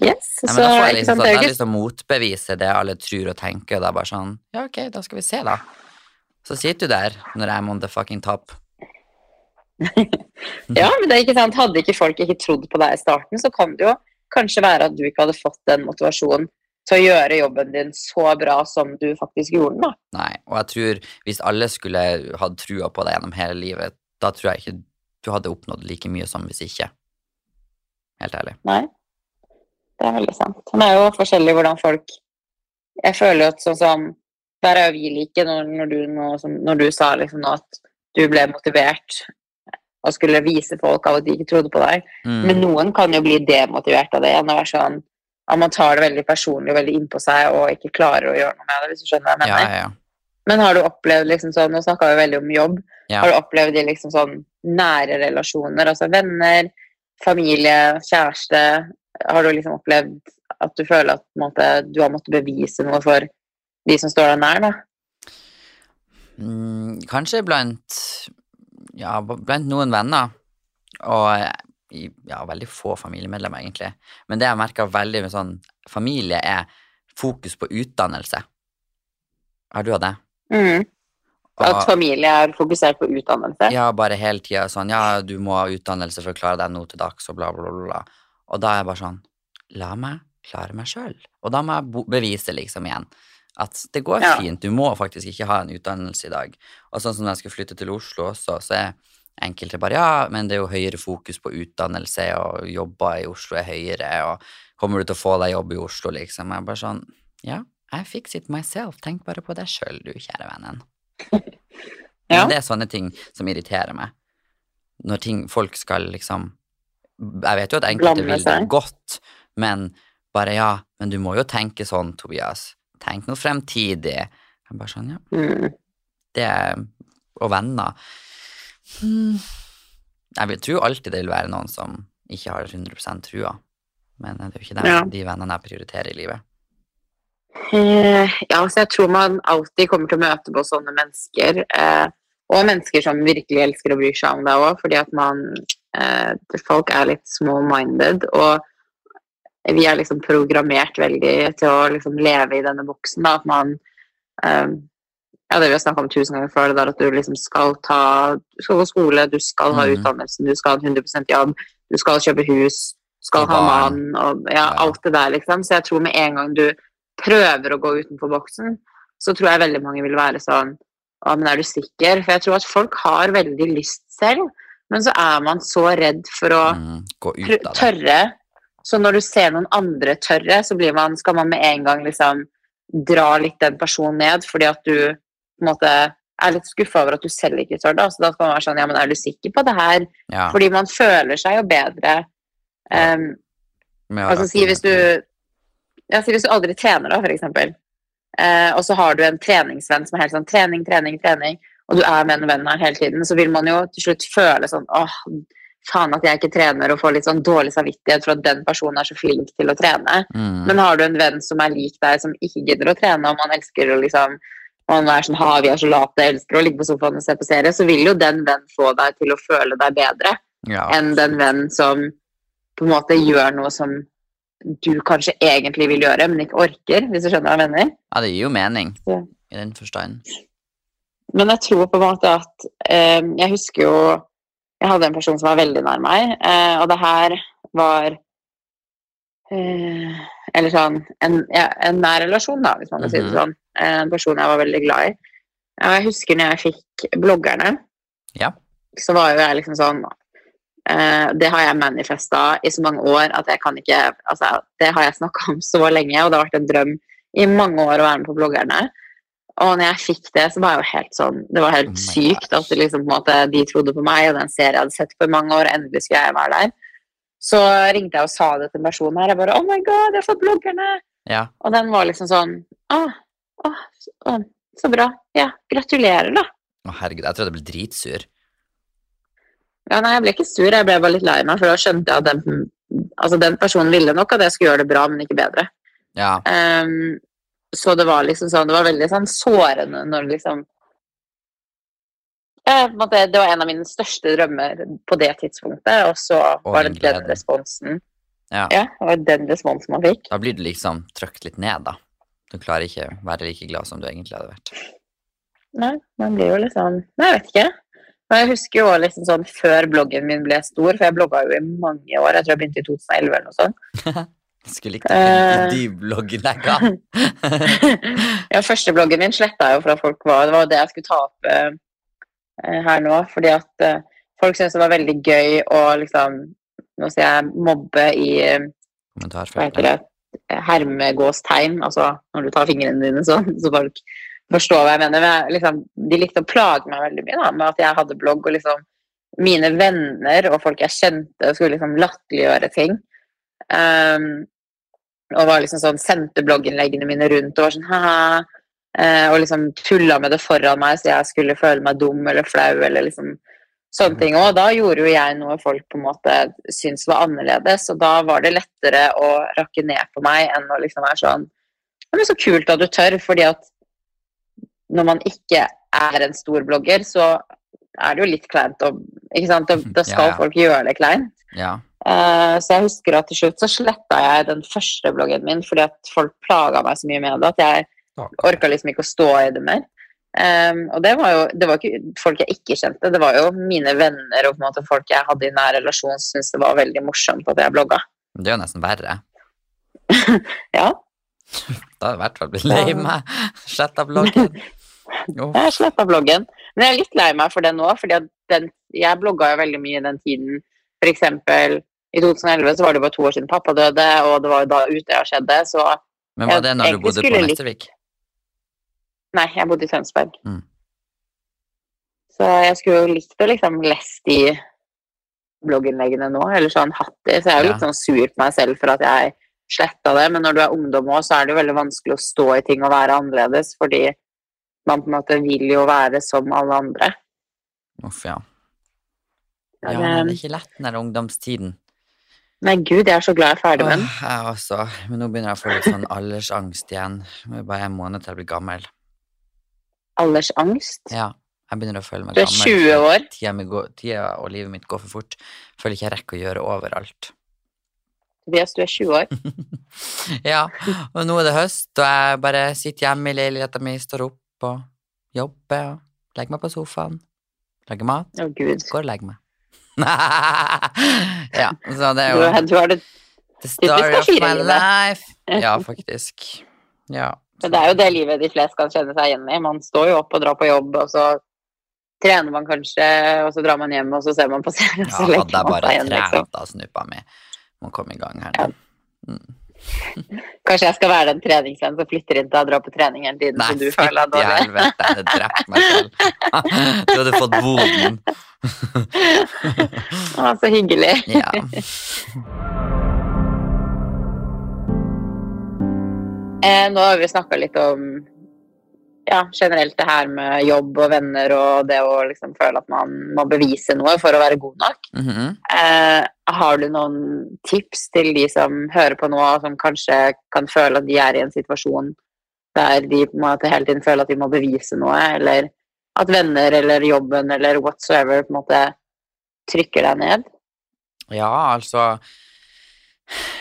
Yes, Nei, så, jeg liksom sånn, jeg har lyst til å motbevise det alle tror og tenker, og det er bare sånn Ja, ok, da skal vi se, da. Så sitter du der når I'm on the fucking top. Ja, men det er ikke sant. Hadde ikke folk ikke trodd på deg i starten, så kan det jo kanskje være at du ikke hadde fått den motivasjonen til å gjøre jobben din så bra som du faktisk gjorde den. da. Nei, og jeg tror hvis alle skulle hatt trua på deg gjennom hele livet, da tror jeg ikke du hadde oppnådd like mye som hvis ikke. Helt ærlig. Nei, det er veldig sant. Det er jo forskjellig hvordan folk Jeg føler jo at sånn som Der er jo vi like, når, når, du, når, når du sa liksom at du ble motivert og skulle vise folk av at de ikke trodde på deg. Mm. Men noen kan jo bli demotivert av det igjen og være sånn at man tar det veldig personlig og veldig innpå seg og ikke klarer å gjøre noe med det, hvis du skjønner hva jeg mener. ja, ja. Men har du opplevd liksom sånn, nå snakka vi veldig om jobb, Ja. har du opplevd i liksom sånn nære relasjoner, altså venner, familie, kjæreste, har du liksom opplevd at du føler at måte, du har måttet bevise noe for de som står deg nær, da? Mm, kanskje blant ja, blant noen venner, og ja, veldig få familiemedlemmer, egentlig. Men det jeg merker veldig med sånn familie, er fokus på utdannelse. Har du hatt det? Mm. At familie er fokusert på utdannelse? Ja, bare hele tida sånn Ja, du må ha utdannelse for å klare deg nå til dags, og bla, bla, bla. Og da er jeg bare sånn La meg klare meg sjøl. Og da må jeg bevise, liksom, igjen, at det går Ja. fint. Du må faktisk ikke ha en utdannelse i dag. Og sånn som når jeg skulle flytte til Oslo også, så er enkelte bare Ja, men det er jo høyere fokus på utdannelse, og jobber i Oslo er høyere, og kommer du til å få deg jobb i Oslo, liksom? Jeg er bare sånn Ja, I fix it myself. Tenk bare på deg sjøl, du, kjære vennen. Ja. Men det er sånne ting som irriterer meg. Når ting, folk skal liksom Jeg vet jo at enkelte vil det godt, men bare ja, men du må jo tenke sånn, Tobias. Tenk noe fremtidig. Jeg bare sånn, ja, Mm. det Og venner Mm. Jeg vil tro alltid det vil være noen som ikke har 100% trua, men det er jo ikke dem, Ja. de vennene jeg prioriterer i livet. Eh, ja, så jeg tror man alltid kommer til å møte på sånne mennesker. Eh, og mennesker som virkelig elsker å bry seg om deg òg, fordi at man Folk er litt small-minded, og vi er liksom programmert veldig til å liksom leve i denne boksen. Da, at man eh, Ja, det vi har snakka om tusen ganger før, det der at du liksom skal ta Du skal gå skole, du skal ha Mhm. utdannelsen, du skal ha en 100% jobb, du skal kjøpe hus, du skal ha mann, og Ja. alt det der, liksom. Så jeg tror med en gang du prøver å gå utenfor boksen, så tror jeg veldig mange vil være sånn Å, men er du sikker? For jeg tror at folk har veldig lyst selv, men så er man så redd for å Mm, tørre. Så når du ser noen andre tørre, så blir man, skal man med en gang liksom dra litt den personen ned, fordi at du på en måte er litt skuffa over at du selv ikke tør det. Så da skal man være sånn Ja, men er du sikker på det her? Ja, Fordi man føler seg jo bedre. Um, Altså si hvis du ja, si hvis du aldri trener, da, for eksempel. Eh, og så har du en treningsvenn som er helt sånn trening, trening, trening, og du er med den venn her hele tiden, så vil man jo til slutt føle sånn åh, faen at jeg ikke trener, og få litt sånn dårlig samvittighet for at den personen er så flink til å trene. mm, Men har du en venn som er lik deg, som ikke gidder å trene, og man elsker å liksom man er sånn, ha, vi er så late, elsker å ligge på sofaen og se på serie, så vil jo den venn få deg til å føle deg bedre ja. enn den venn som på en måte gjør noe som du kanskje egentlig vil gjøre, men ikke orker, hvis du skjønner hva jeg mener. ja, det gir jo mening Ja. i den forstand. Men jeg tror på en måte at eh, Jeg husker jo Jeg hadde en person som var veldig nær meg, eh, og det her var eh, Eller sånn en, ja, en nær relasjon, da, hvis man kan si det Mhm. sånn. En person jeg var veldig glad i. Og jeg husker når jeg fikk bloggerne, Ja. så var jo jeg liksom sånn eh, Det har jeg manifesta i så mange år at jeg kan ikke altså, Det har jeg snakka om så lenge, og det har vært en drøm i mange år å være med på bloggerne. Og når jeg fikk det, så var jeg jo helt sånn Det var helt Oh sykt at liksom, måte, de trodde på meg, og den serien jeg hadde sett for mange år, endelig skulle jeg være der. Så ringte jeg og sa det til en person her. Jeg bare Oh my God, jeg har fått bloggerne! ja. Og den var liksom sånn Å, å, å så bra. Ja, gratulerer, da. Å, herregud, jeg tror jeg ble dritsur. Ja, nei, jeg ble ikke sur, jeg ble bare litt lei meg, for da skjønte jeg at den, altså, den personen ville nok at jeg skulle gjøre det bra, men ikke bedre. Ja. Ehm, så det var liksom sånn, det var veldig sånn sårende når liksom ja, Det var en av mine største drømmer på det tidspunktet, og så Og var det den responsen. Ja. Ja, det var den responsen man fikk. Da blir du liksom trykt litt ned, da. Du klarer ikke å være like glad som du egentlig hadde vært. Nei, man blir jo liksom Nei, jeg vet ikke. Men jeg husker jo liksom sånn før bloggen min ble stor, for jeg blogga jo i mange år. Jeg tror jeg begynte i 2011 eller noe sånt. Skulle likt å de Eh. de ga. ja, første bloggen min sletta jeg jo fra folk var Det var det jeg skulle ta opp eh, eh, her nå. Fordi at eh, folk syntes det var veldig gøy å liksom Nå sier jeg mobbe i eh, hva heter det, hermegåstegn, altså når du tar fingrene dine sånn, så folk forstår hva jeg mener. Men jeg, liksom, de likte å plage meg veldig mye da, med at jeg hadde blogg, og liksom mine venner og folk jeg kjente, skulle liksom latterliggjøre ting. Um, og var liksom sånn, sendte blogginnleggene mine rundt og var sånn ha og liksom tulla med det foran meg så jeg skulle føle meg dum eller flau eller liksom sånne ting. Og da gjorde jo jeg noe folk på en måte syntes var annerledes, og da var det lettere å rakke ned på meg enn å liksom være sånn er så kult at du tør, fordi at når man ikke er en stor blogger, så er det jo litt kleint å Ikke sant? Da, skal folk gjøre det kleint. Ja. Eh, så jeg husker at til slutt så sletta jeg den første bloggen min fordi at folk plaga meg så mye med det at jeg orka liksom ikke å stå i det mer. Um, og det var jo det var ikke folk jeg ikke kjente, det var jo mine venner og på en måte folk jeg hadde i nær relasjon som syntes det var veldig morsomt at jeg blogga. Det er jo nesten verre. Ja, Da har jeg i hvert fall blitt lei meg. Sletta bloggen. Oh. jeg sletta bloggen. Men jeg er litt lei meg for det nå, for jeg blogga jo veldig mye den tiden. Eksempel i 2011 så var det bare to år siden pappa døde, og det var jo da Utøya skjedde, så Men var det når du bodde på Nettervik? Nei, jeg bodde i Tønsberg. Mm. Så jeg skulle jo likt å liksom lest de blogginnleggene nå, eller sånn hatt de. Så jeg er jo Ja. litt sånn sur på meg selv for at jeg sletta det. Men når du er ungdom òg, så er det jo veldig vanskelig å stå i ting og være annerledes, fordi man på en måte vil jo være som alle andre. Uff, ja. Ja, men det- er ikke lett den der ungdomstiden. Nei, gud, jeg er så glad jeg er ferdig med den. Jeg også. Men nå begynner jeg å få litt sånn aldersangst igjen. Det er bare en måned til jeg blir gammel. Aldersangst. Ja, jeg begynner å føle meg gammel. Du er gammel. 20 år. Tida, går, tida og livet mitt går for fort. Føler ikke jeg rekker å gjøre overalt. Tobias, du er 20 år. ja, og nå er det høst, og jeg bare sitter hjemme i leiligheta min, står opp og jobber og legger meg på sofaen. Lager mat. Å, gud. Går og legger meg. ja, så det er jo du har det the story of my A4-livet. life. Ja, faktisk. Ja. Det er jo det livet de fleste kan kjenne seg igjen i. Man står jo opp og drar på jobb, og så trener man kanskje, og så drar man hjem, og så ser man på serien, og så ja, leker man bare seg igjen, liksom. trent, da, snuppa mi. Må komme i gang her nå. Mm. Kanskje jeg skal være den treningsvennen som flytter inn til å dra på trening hele tiden, Nei, du føler deg dårlig. helvete, hadde drept meg selv. Du hadde fått boden. Å, så hyggelig. Ja. Eh, nå har vi snakka litt om ja, generelt det her med jobb og venner og det å liksom føle at man må bevise noe for å være god nok. Mhm. Eh, har du noen tips til de som hører på nå, og som kanskje kan føle at de er i en situasjon der de på en måte hele tiden føler at de må bevise noe, eller at venner eller jobben eller whatsoever på en måte trykker deg ned? ja, altså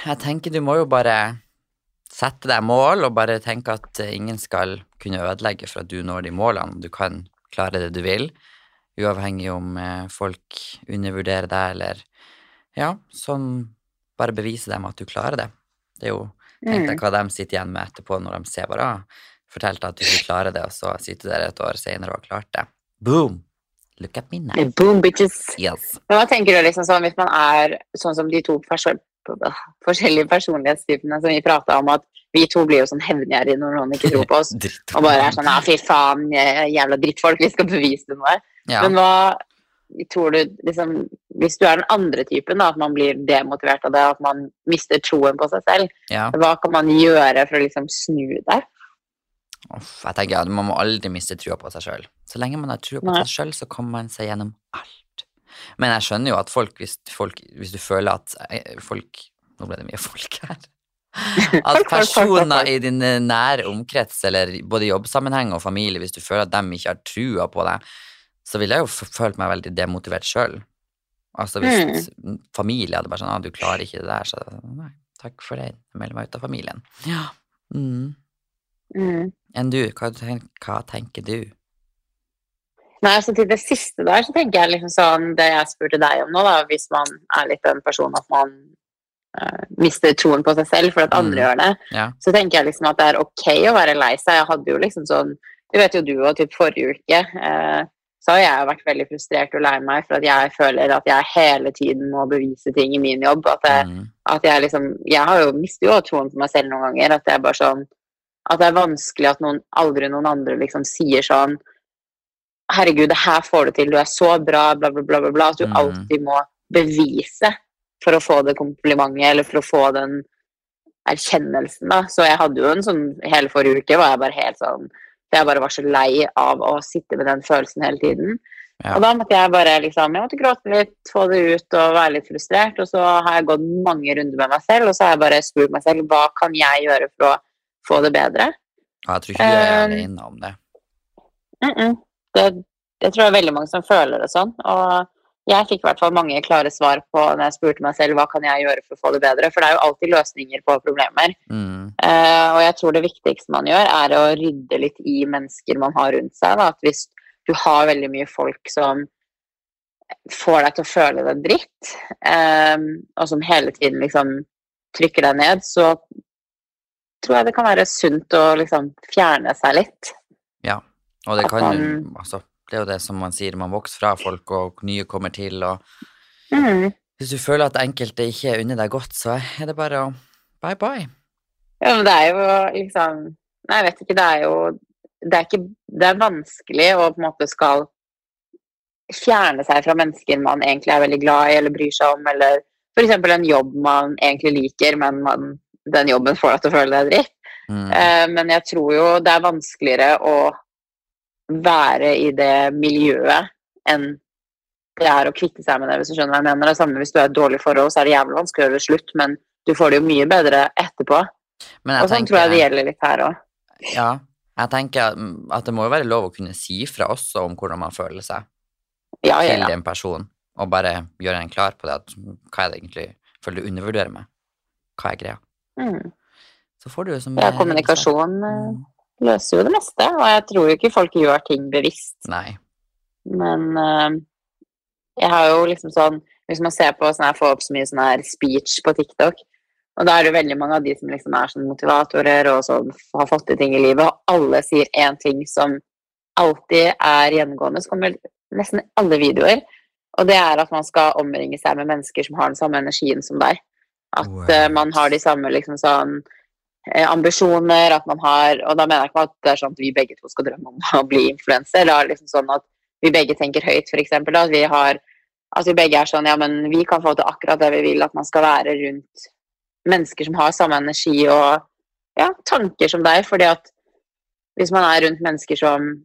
Jeg tenker du må jo bare sette deg mål og bare tenke at eh, ingen skal kunne ødelegge for at du når de målene. Du kan klare det du vil, uavhengig om eh, folk undervurderer deg eller Ja, sånn Bare bevise dem at du klarer det. Det er jo Tenk deg Mm. hva de sitter igjen med etterpå når de ser bare fortalte at du ikke klarer det, og så sitter dere der et år senere og har klart det. Boom! Look at me now. Boom, bitches! Yes. Men hva tenker du liksom sånn hvis man er sånn som de to perso forskjellige personlighetstypene som vi prata om, at vi to blir jo sånn hevngjerrige når noen ikke tror på oss, og bare er sånn ja, fy faen, jævla drittfolk, vi skal bevise noe. Ja. Men hva tror du liksom Hvis du er den andre typen, da, at man blir demotivert av det, at man mister troen på seg selv, ja. hva kan man gjøre for å liksom snu det? Uff, jeg tenker at Man må aldri miste trua på seg sjøl. Så lenge man har trua på Nei. seg sjøl, så kommer man seg gjennom alt. Men jeg skjønner jo at folk, hvis, folk, hvis du føler at eh, folk Nå ble det mye folk her. At personer i din eh, nære omkrets, eller både jobbsammenheng og familie, hvis du føler at de ikke har trua på deg, så ville jeg jo følt meg veldig demotivert sjøl. Altså hvis familie hadde bare sånn ah, 'Du klarer ikke det der', så nei, takk for det. Jeg melder meg ut av familien. Ja. Mm. Mm. Enn du, hva, tenker, hva tenker du? Nei, så Til det siste der så tenker jeg liksom sånn Det jeg spurte deg om nå, da, hvis man er litt den personen at man uh, mister troen på seg selv for at andre Mm. gjør det, Ja. så tenker jeg liksom at det er ok å være lei seg. Jeg hadde jo liksom sånn Du vet jo du og typ forrige uke Uh, så har jeg vært veldig frustrert og lei meg for at jeg føler at jeg hele tiden må bevise ting i min jobb. At jeg, Mm. at jeg liksom Jeg har jo mistet jo troen på meg selv noen ganger. At det er bare sånn At det er vanskelig at noen aldri noen andre liksom sier sånn Herregud, det her får du til, du er så bra, bla, bla, bla, bla. At du Mm. alltid må bevise for å få det komplimentet, eller for å få den erkjennelsen, da. Så jeg hadde jo en sånn Hele forrige uke var jeg bare helt sånn Jeg bare var så lei av å sitte med den følelsen hele tiden. Ja. Og da måtte jeg bare liksom Jeg måtte gråte litt, få det ut og være litt frustrert. Og så har jeg gått mange runder med meg selv, og så har jeg bare spurt meg selv hva kan jeg gjøre for å få det bedre. Ja, jeg tror ikke du er Um, alene om det. Mm -mm. Det, det tror jeg er veldig mange som føler det sånn. Og jeg fikk i hvert fall mange klare svar på når jeg spurte meg selv hva kan jeg gjøre for å få det bedre. For det er jo alltid løsninger på problemer. Mm. Uh, og jeg tror det viktigste man gjør, er å rydde litt i mennesker man har rundt seg. Da. At hvis du har veldig mye folk som får deg til å føle deg dritt, um, og som hele tiden liksom trykker deg ned, så tror jeg det kan være sunt å liksom fjerne seg litt. Og det kan jo altså, Det er jo det som man sier, man vokser fra folk, og nye kommer til, og Mm. hvis du føler at enkelte ikke unner deg godt, så er det bare å bye bye. Ja, men det er jo liksom Nei, jeg vet ikke, det er jo Det er, ikke, det er vanskelig å på en måte skal fjerne seg fra mennesker man egentlig er veldig glad i eller bryr seg om, eller f.eks. en jobb man egentlig liker, men man, den jobben får deg til å føle deg dritt. Mm. Eh, men jeg tror jo det er vanskeligere å være i det miljøet enn det er å kvitte seg med det, hvis du skjønner hva jeg mener. Det er samme hvis du er i et dårlig forhold, så er det jævlig vanskelig å gjøre det slutt, men du får det jo mye bedre etterpå. Men Og sånn tror jeg det gjelder litt her òg. Ja, jeg tenker at- det må jo være lov å kunne si fra også om hvordan man føler seg Ja, ja, til en person, og bare gjøre en klar på det at hva er det egentlig føler du undervurderer meg? Hva er greia? Mm. Så får du jo som Ja, eh, kommunikasjon eh, Mm. Løser jo det meste, og jeg tror jo ikke folk gjør ting bevisst. Nei. Men uh, jeg har jo liksom sånn Hvis man ser på sånn her, får opp så mye sånn her speech på TikTok, og da er det veldig mange av de som liksom er sånn motivatorer og sånn har fått til ting i livet, og alle sier én ting som alltid er gjennomgående, så kommer nesten alle videoer, og det er at man skal omringe seg med mennesker som har den samme energien som deg. At eh, man har de samme liksom sånn ambisjoner, at man har Og da mener jeg ikke at det er sånn at vi begge to skal drømme om å bli influenser. Det er liksom sånn at vi begge tenker høyt, eksempel. At vi har At vi begge er sånn Ja, men vi kan få til akkurat det vi vil, at man skal være rundt mennesker som har samme energi og ja, tanker som deg. fordi at hvis man er rundt mennesker som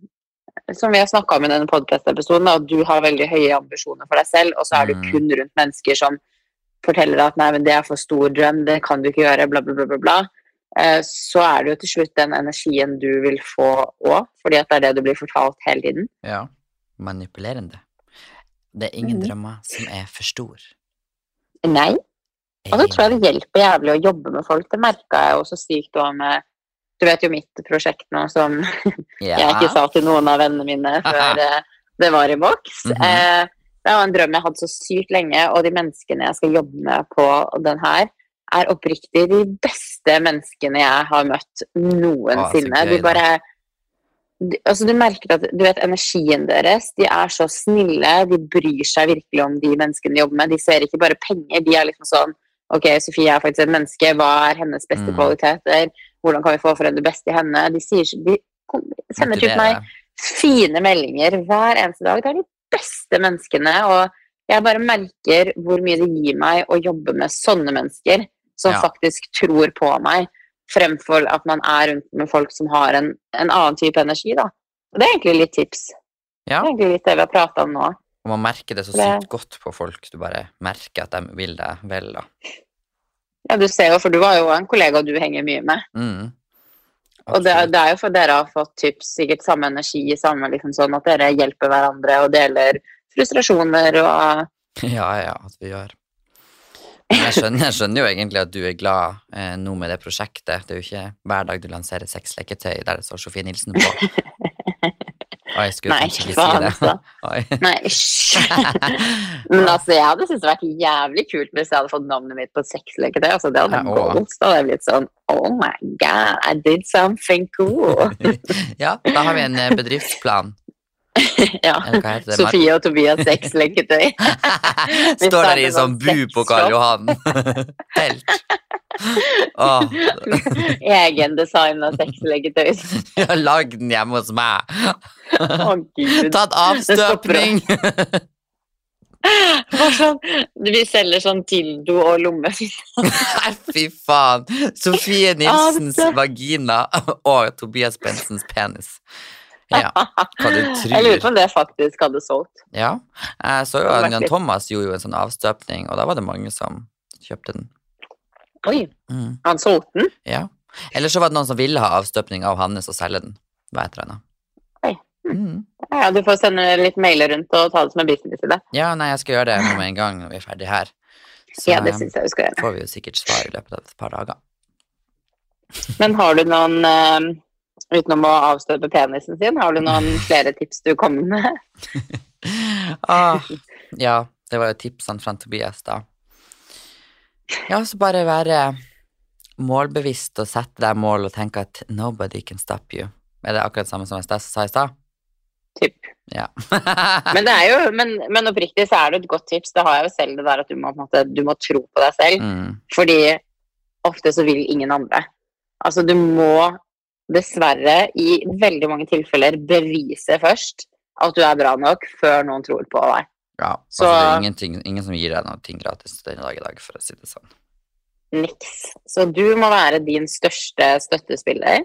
som vi har snakka om i denne podcast-episoden, at du har veldig høye ambisjoner for deg selv, og så er du Mm. kun rundt mennesker som forteller deg at nei, men det er for stor drøm, det kan du ikke gjøre, bla, bla, bla, bla. Eh, Så er det jo til slutt den energien du vil få òg, fordi at det er det du blir fortalt hele tiden. Ja. Manipulerende. Det er ingen mm. drømmer som er for stor. Nei. Og så tror jeg det hjelper jævlig å jobbe med folk. Det merka jeg også sykt òg med Du vet jo mitt prosjekt nå som ja. jeg ikke sa til noen av vennene mine før eh, det var i boks. Mm -hmm. det var en drøm jeg hadde så sykt lenge, og de menneskene jeg skal jobbe med på den her, er oppriktig de beste menneskene jeg har møtt noensinne. Ah, de bare de, altså Du merker at du vet, energien deres De er så snille, de bryr seg virkelig om de menneskene de jobber med. De ser ikke bare penger, de er liksom sånn Ok, Sofie er faktisk et menneske, hva er hennes beste Mm. kvaliteter? Hvordan kan vi få frem det beste i henne? De, sier, de sender til meg fine meldinger hver eneste dag. Det er de beste menneskene, og jeg bare merker hvor mye det gir meg å jobbe med sånne mennesker som Ja. faktisk tror på meg, fremfor at man er rundt med folk som har en, en annen type energi, da. Og det er egentlig litt tips. Ja, Det er egentlig litt det vi har prata om nå. og man merker det så sykt godt på folk. Du bare merker at de vil deg vel, da. Ja, du ser jo, for du var jo en kollega du henger mye med. Mm. Og det, det er jo for dere har fått tips, sikkert samme energi, samme liksom sånn at dere hjelper hverandre og deler frustrasjoner og Ja, ja, at vi gjør. Jeg skjønner, jeg skjønner jo egentlig at du er glad eh, nå med det prosjektet. Det er jo ikke hver dag du lanserer sexleketøy der det står Sofie Nilsen på. Oi, skulle Nei, ikke faen, si det. altså. Nei, hysj. Men altså, jeg hadde syntes det vært jævlig kult hvis jeg hadde fått navnet mitt på et sexleketøy. Altså, det hadde Ja, gått. Da hadde jeg blitt sånn Oh my god, I did something cool. Ja, da har vi en eh, bedriftsplan. ja. Sofie og Tobias sexleketøy. Står der i sånn sånn bu på Karl. Johan. Telt. Åh, Egendesigna sexleketøy. jeg har lagd den hjemme hos meg. Oh. Tatt avstøpning. Sånn, vi selger sånn dildo og lomme. Nei, fy faen. Sofie Nilsens vagina og Tobias Bensens penis. Ja, hva du tror. Jeg lurer på om det faktisk hadde solgt. Ja, jeg så jo at Thomas gjorde jo en sånn avstøpning, og da var det mange som kjøpte den. Oi, Mm, han solgte den? ja. Eller så var det noen som ville ha avstøpning av Hannes og selge den. Hva heter det da? Oi. Mm. Ja, du får sende litt mailer rundt og ta det som en business i det. Ja, nei, jeg skal gjøre det med en gang når vi er ferdig her. Så Ja, det synes jeg vi skal gjøre. får vi jo sikkert svar i løpet av et par dager. Men har du noen eh, Utenom å avstøpe penisen sin, har du noen flere tips du kommer med? Ah, ja, det var jo tipsene fra Tobias, da. Ja, så bare være målbevisst og sette deg mål og tenke at 'nobody can stop you'. Er det akkurat samme som jeg sa i stad? Typ. Ja. Men, det er jo, men, men oppriktig så er det et godt tips. Det har jeg jo selv, det der at du må, måte, du må tro på deg selv. mm, Fordi ofte så vil ingen andre. Altså, du må dessverre i veldig mange tilfeller bevise først at du er bra nok, før noen tror på deg. ja. Så- altså, det er ingen som gir deg noe ting gratis den dag i dag, for å si det sånn. Niks. Så du må være din største støttespiller.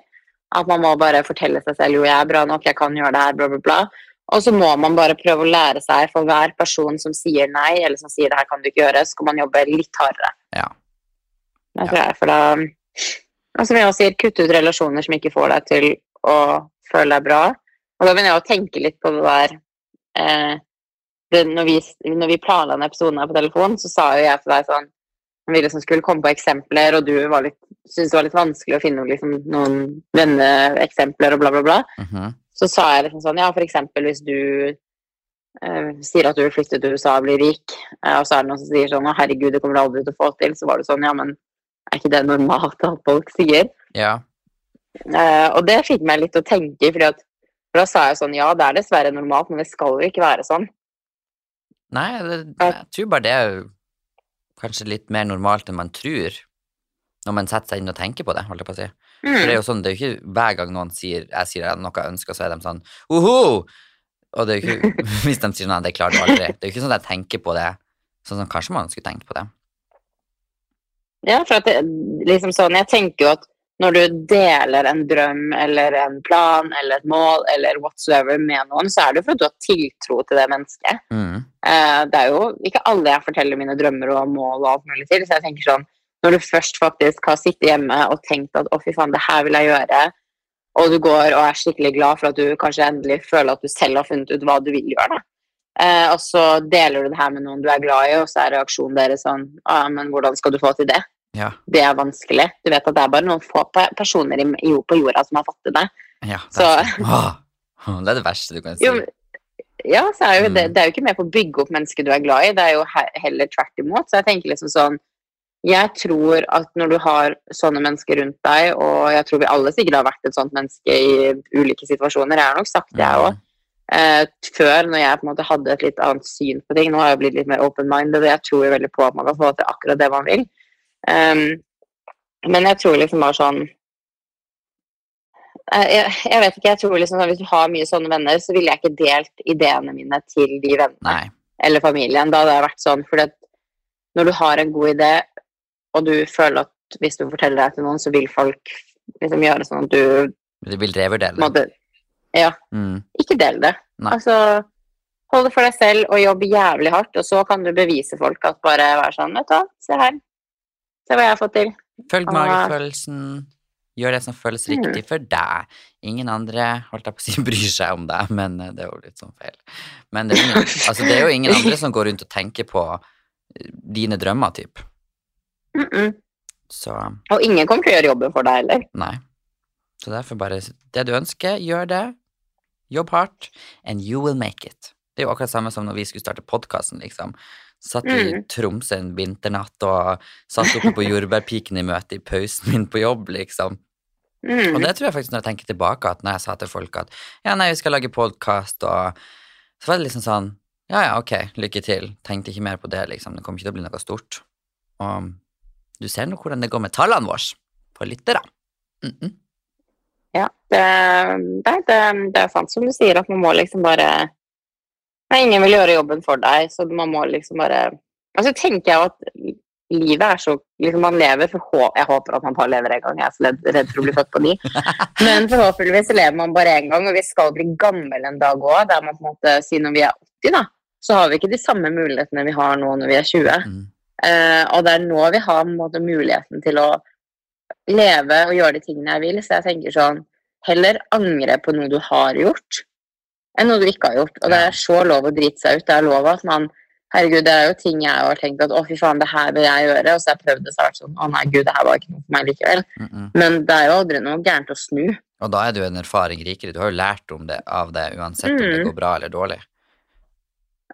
At man må bare fortelle seg selv jo, jeg er bra nok, jeg kan gjøre det her, bla, bla, bla. Og så må man bare prøve å lære seg for hver person som sier nei, eller som sier det her kan du ikke gjøre, så skal man jobbe litt hardere. Ja. Det tror jeg, for da som jeg sier, kutt ut relasjoner som ikke får deg til å føle deg bra. Og da begynner jeg å tenke litt på det der eh, det, når, vi, når vi planla den episoden her på telefon, så sa jo jeg til deg sånn vi liksom skulle komme på eksempler, og du syntes det var litt vanskelig å finne liksom, noen venneeksempler og bla, bla, bla, Mhm. så sa jeg liksom sånn Ja, for eksempel hvis du eh, sier at du vil flytte til USA og bli rik, eh, og så er det noen som sier sånn Å, herregud, det kommer du aldri til å få til. Så var det sånn Ja, men er ikke det normalt at folk sier? Ja. Eh, og det fikk meg litt å tenke, fordi at for da sa jeg sånn Ja, det er dessverre normalt, men det skal jo ikke være sånn. Nei, det, jeg tror bare det er jo kanskje litt mer normalt enn man tror, når man setter seg inn og tenker på det, holdt jeg på å si. For det er Mm. jo sånn, det er jo ikke hver gang noen sier jeg sier noe jeg ønsker, så er de sånn Oho! Og det er jo ikke Hvis de sier nei, det klarer du aldri. Det er jo ikke sånn at jeg tenker på det sånn som kanskje man skulle tenkt på det. Ja, for at det, liksom sånn, jeg tenker jo at når du deler en drøm eller en plan eller et mål eller whatsoever med noen, så er det jo for at du har tiltro til det mennesket. Mm. Eh, det er jo ikke alle jeg forteller mine drømmer og mål og alt mulig til, så jeg tenker sånn, når du først faktisk har sittet hjemme og tenkt at å fy faen, det her vil jeg gjøre, og du går og er skikkelig glad for at du kanskje endelig føler at du selv har funnet ut hva du vil gjøre, da. Eh, og så deler du det her med noen du er glad i, og så er reaksjonen deres sånn, ah, men hvordan skal du få til det? Ja. det er vanskelig. Du vet at det er bare noen få personer på jorda som har fått til det. ja det, Så- er sånn. Åh, det er det verste du kan si. Jo, ja, så er jo det, Mm. det er jo ikke med på å bygge opp mennesket du er glad i, det er jo heller tvert imot. Så jeg tenker liksom sånn Jeg tror at når du har sånne mennesker rundt deg, og jeg tror vi alle sikkert har vært et sånt menneske i ulike situasjoner, jeg har nok sagt det, jeg òg. Eh, før, når jeg på en måte hadde et litt annet syn på ting. Nå har jeg blitt litt mer open-minded, og jeg tror veldig på at man kan få til akkurat det man vil. Um, men jeg tror liksom bare sånn Eh, jeg, jeg vet ikke, jeg tror liksom sånn, Hvis du har mye sånne venner, så ville jeg ikke delt ideene mine til de vennene Nei. eller familien. Da hadde jeg vært sånn, for når du har en god idé, og du føler at hvis du forteller det til noen, så vil folk liksom gjøre sånn at du De vil revurdere det. Ja, Mm. ikke del det. Nei. Altså hold det for deg selv og jobb jævlig hardt, og så kan du bevise folk at bare vær sånn Vet du hva, se her. Se hva jeg har fått til. Følg magefølelsen. Gjør det som føles Mm. riktig for deg. Ingen andre holdt jeg på å si, bryr seg om deg, men eh, det er jo litt sånn feil. Men det er, ingen, altså, det er jo ingen andre som går rundt og tenker på eh, dine drømmer, typ. Mm -mm. Så Og ingen kommer til å gjøre jobben for deg heller. nei. Så derfor bare Det du ønsker, gjør det. Jobb hardt, and you will make it. Det er jo akkurat samme som når vi skulle starte podkasten, liksom. Satt i Mm. Tromsø en vinternatt og satt oppe på jordbærpiken i møte i pausen min på jobb, liksom. Mm. Og det tror jeg faktisk når jeg tenker tilbake, at når jeg sa til folk at ja, nei, vi skal lage podkast, og så var det liksom sånn ja, ja, ok, lykke til. Tenkte ikke mer på det, liksom. Det kommer ikke til å bli noe stort. Og du ser nå hvordan det går med tallene våre på lyttere. Mm -mm. Ja, det, det, det, er sant som du sier, at man må liksom bare Nei, ingen vil gjøre jobben for deg, så man må liksom bare Altså tenker jeg at livet er så liksom Man lever for Jeg håper at man bare lever en gang, jeg er så redd, for å bli født på ny. Men forhåpentligvis lever man bare én gang, og vi skal bli gammel en dag òg. Der man på en måte sier når vi er 80, da, så har vi ikke de samme mulighetene vi har nå når vi er 20. Mm. Uh, og det er nå vi har måte, muligheten til å leve og gjøre de tingene jeg vil. Så jeg tenker sånn Heller angre på noe du har gjort, enn noe du ikke har gjort. Og det er så lov å drite seg ut. Det er lov at man Herregud, det er jo ting jeg har tenkt at å, fy faen, det her vil jeg gjøre. Og så har jeg prøvd det, så har jeg vært sånn å nei, gud, det her var ikke noe for meg likevel. Mm -mm. Men det er jo aldri noe gærent å snu. Og da er du en erfaring rikere. Du har jo lært om det, av det uansett om det Mm. går bra eller dårlig.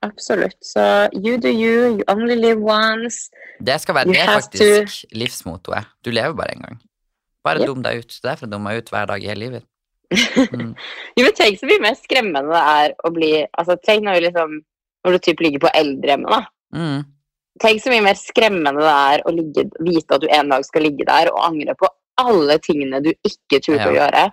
Absolutt. Så you do you, you only live once. Det skal være You det faktisk to... livsmottoet. Du lever bare en gang. Bare Yep. dum deg ut. Derfor dummer jeg ut hver dag i hele livet. Mm. Jo, men tenk så mye mer skremmende det er å bli altså Tenk når, liksom, når du typ ligger på eldrehjemmet, da. Mm. Tenk så mye mer skremmende det er å ligge, vite at du en dag skal ligge der og angre på alle tingene du ikke turte å gjøre.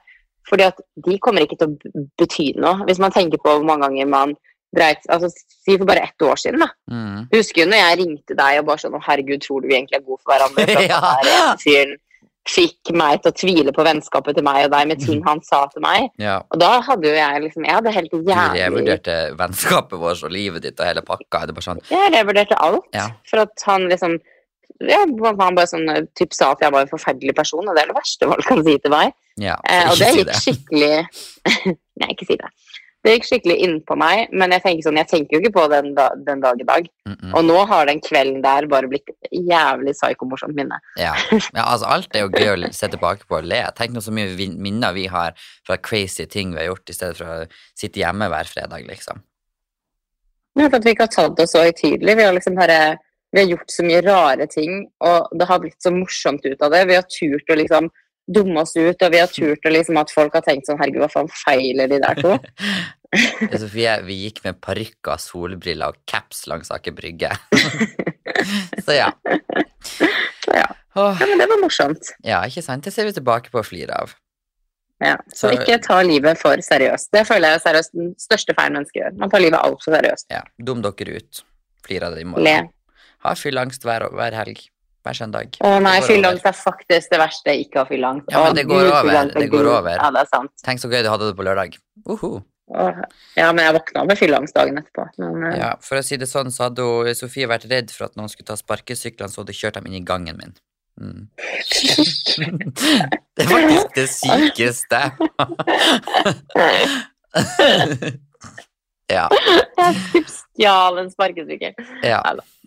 Fordi at de kommer ikke til å bety noe. Hvis man tenker på hvor mange ganger man dreit altså Si for bare ett år siden, da. Mm. Husker du når jeg ringte deg og bare sånn Å, herregud, tror du vi egentlig er gode for hverandre? For at Ja. fyren fikk meg til å tvile på vennskapet til meg og deg med ting han sa til meg. Ja. Og da hadde jo jeg liksom Jeg hadde helt jævlig jævlig revurderte vennskapet vårt og livet ditt og hele pakka. Det bare sånn Jeg revurderte alt. Ja. For at han liksom ja, Han bare sånn eh, typ sa at jeg var en forferdelig person, og det er det verste folk kan si til meg. Ja, Eh, og det gikk si det. skikkelig Nei, ikke si det. Det gikk skikkelig innpå meg, men jeg tenker sånn, jeg tenker jo ikke på den, da, den dag i dag. Mm -mm. Og nå har den kvelden der bare blitt jævlig psykomorsomt minne. Ja. ja, altså alt er jo gøy å se tilbake på og le. Tenk nå så mye minner vi har fra crazy ting vi har gjort, i stedet for å sitte hjemme hver fredag, liksom. Men at vi ikke har tatt det så høytidelig. Vi har liksom bare vi har gjort så mye rare ting, og det har blitt så morsomt ut av det. Vi har turt å liksom dumme oss ut, og vi har turt å liksom at folk har tenkt sånn Herregud, hva faen feiler de der to? Sofie, vi gikk med parykker, solbriller og caps langs Aker Brygge. så ja. Så ja. Ja, men det var morsomt. ja, ikke sant? Det ser vi tilbake på og flirer av. Ja. Så Så- ikke ta livet for seriøst. Det føler jeg er seriøst den største feilen mennesker gjør. Man tar livet altfor seriøst. Ja, Dum dere ut. Flir av det i Le. morgen. Ha fyllangst hver, hver helg. Hver søndag. Å nei, fylleangst er faktisk det verste. jeg Ikke har ha fylleangst. Ja, men det går over, er det går over. Ja, det er sant. Tenk så gøy du hadde det på lørdag. Uhu. Ja, men jeg våkna med fylleangst dagen etterpå. Men, eh, Ja, for å si det sånn, så hadde hun, Sofie vært redd for at noen skulle ta sparkesyklene, så hadde kjørt dem inn i gangen min. Mm. det er faktisk det sykeste. ja. Jeg stjal en sparkesykkel. Ja.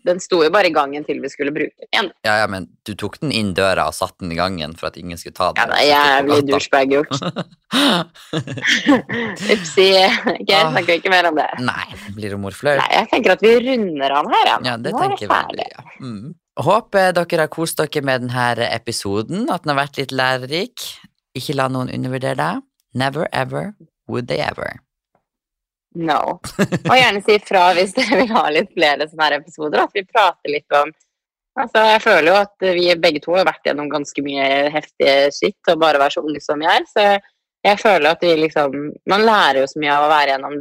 Den sto jo bare i gangen til vi skulle bruke den ja, ja, men du tok den inn døra og satte den i gangen for at ingen skulle ta den. Ja, det er jævlig douchebag gjort. Upsi. Ok, Ah. snakker vi ikke mer om det. Nei, blir det morflaut? Nei, jeg tenker at vi runder an her, ja. Ja, det Nå er det vi. Ja. Mm. Håper dere har kost dere med denne episoden, at den har vært litt lærerik. Ikke la noen undervurdere deg. Never ever would they ever. No. Og gjerne si ifra hvis dere vil ha litt flere sånne her episoder, at vi prater litt om Altså, jeg føler jo at vi begge to har vært gjennom ganske mye heftig skitt og bare være så unge som vi er, så jeg føler at vi liksom Man lærer jo så mye av å være gjennom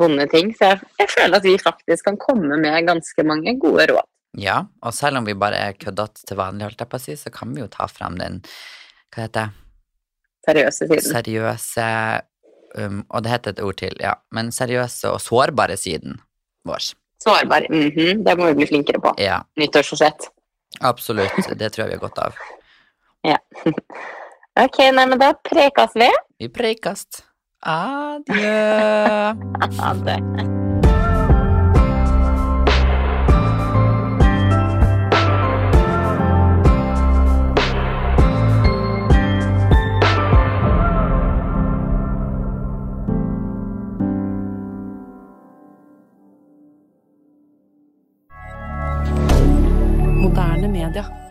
vonde ting, så jeg, jeg føler at vi faktisk kan komme med ganske mange gode råd. Ja, og selv om vi bare er køddete til vanlig, holdt jeg på å si, så kan vi jo ta frem den hva heter det, Seriøse siden. seriøse um, Og det heter et ord til, ja. Men seriøse og sårbare siden vår. Sårbar. mhm, Det må vi bli flinkere på. Ja, Nyttårsforsett. absolutt. Det tror jeg vi har godt av. ja. Ok, nei, men da prekast vi. Vi prekast. Adjø. Ha hebdomadaire.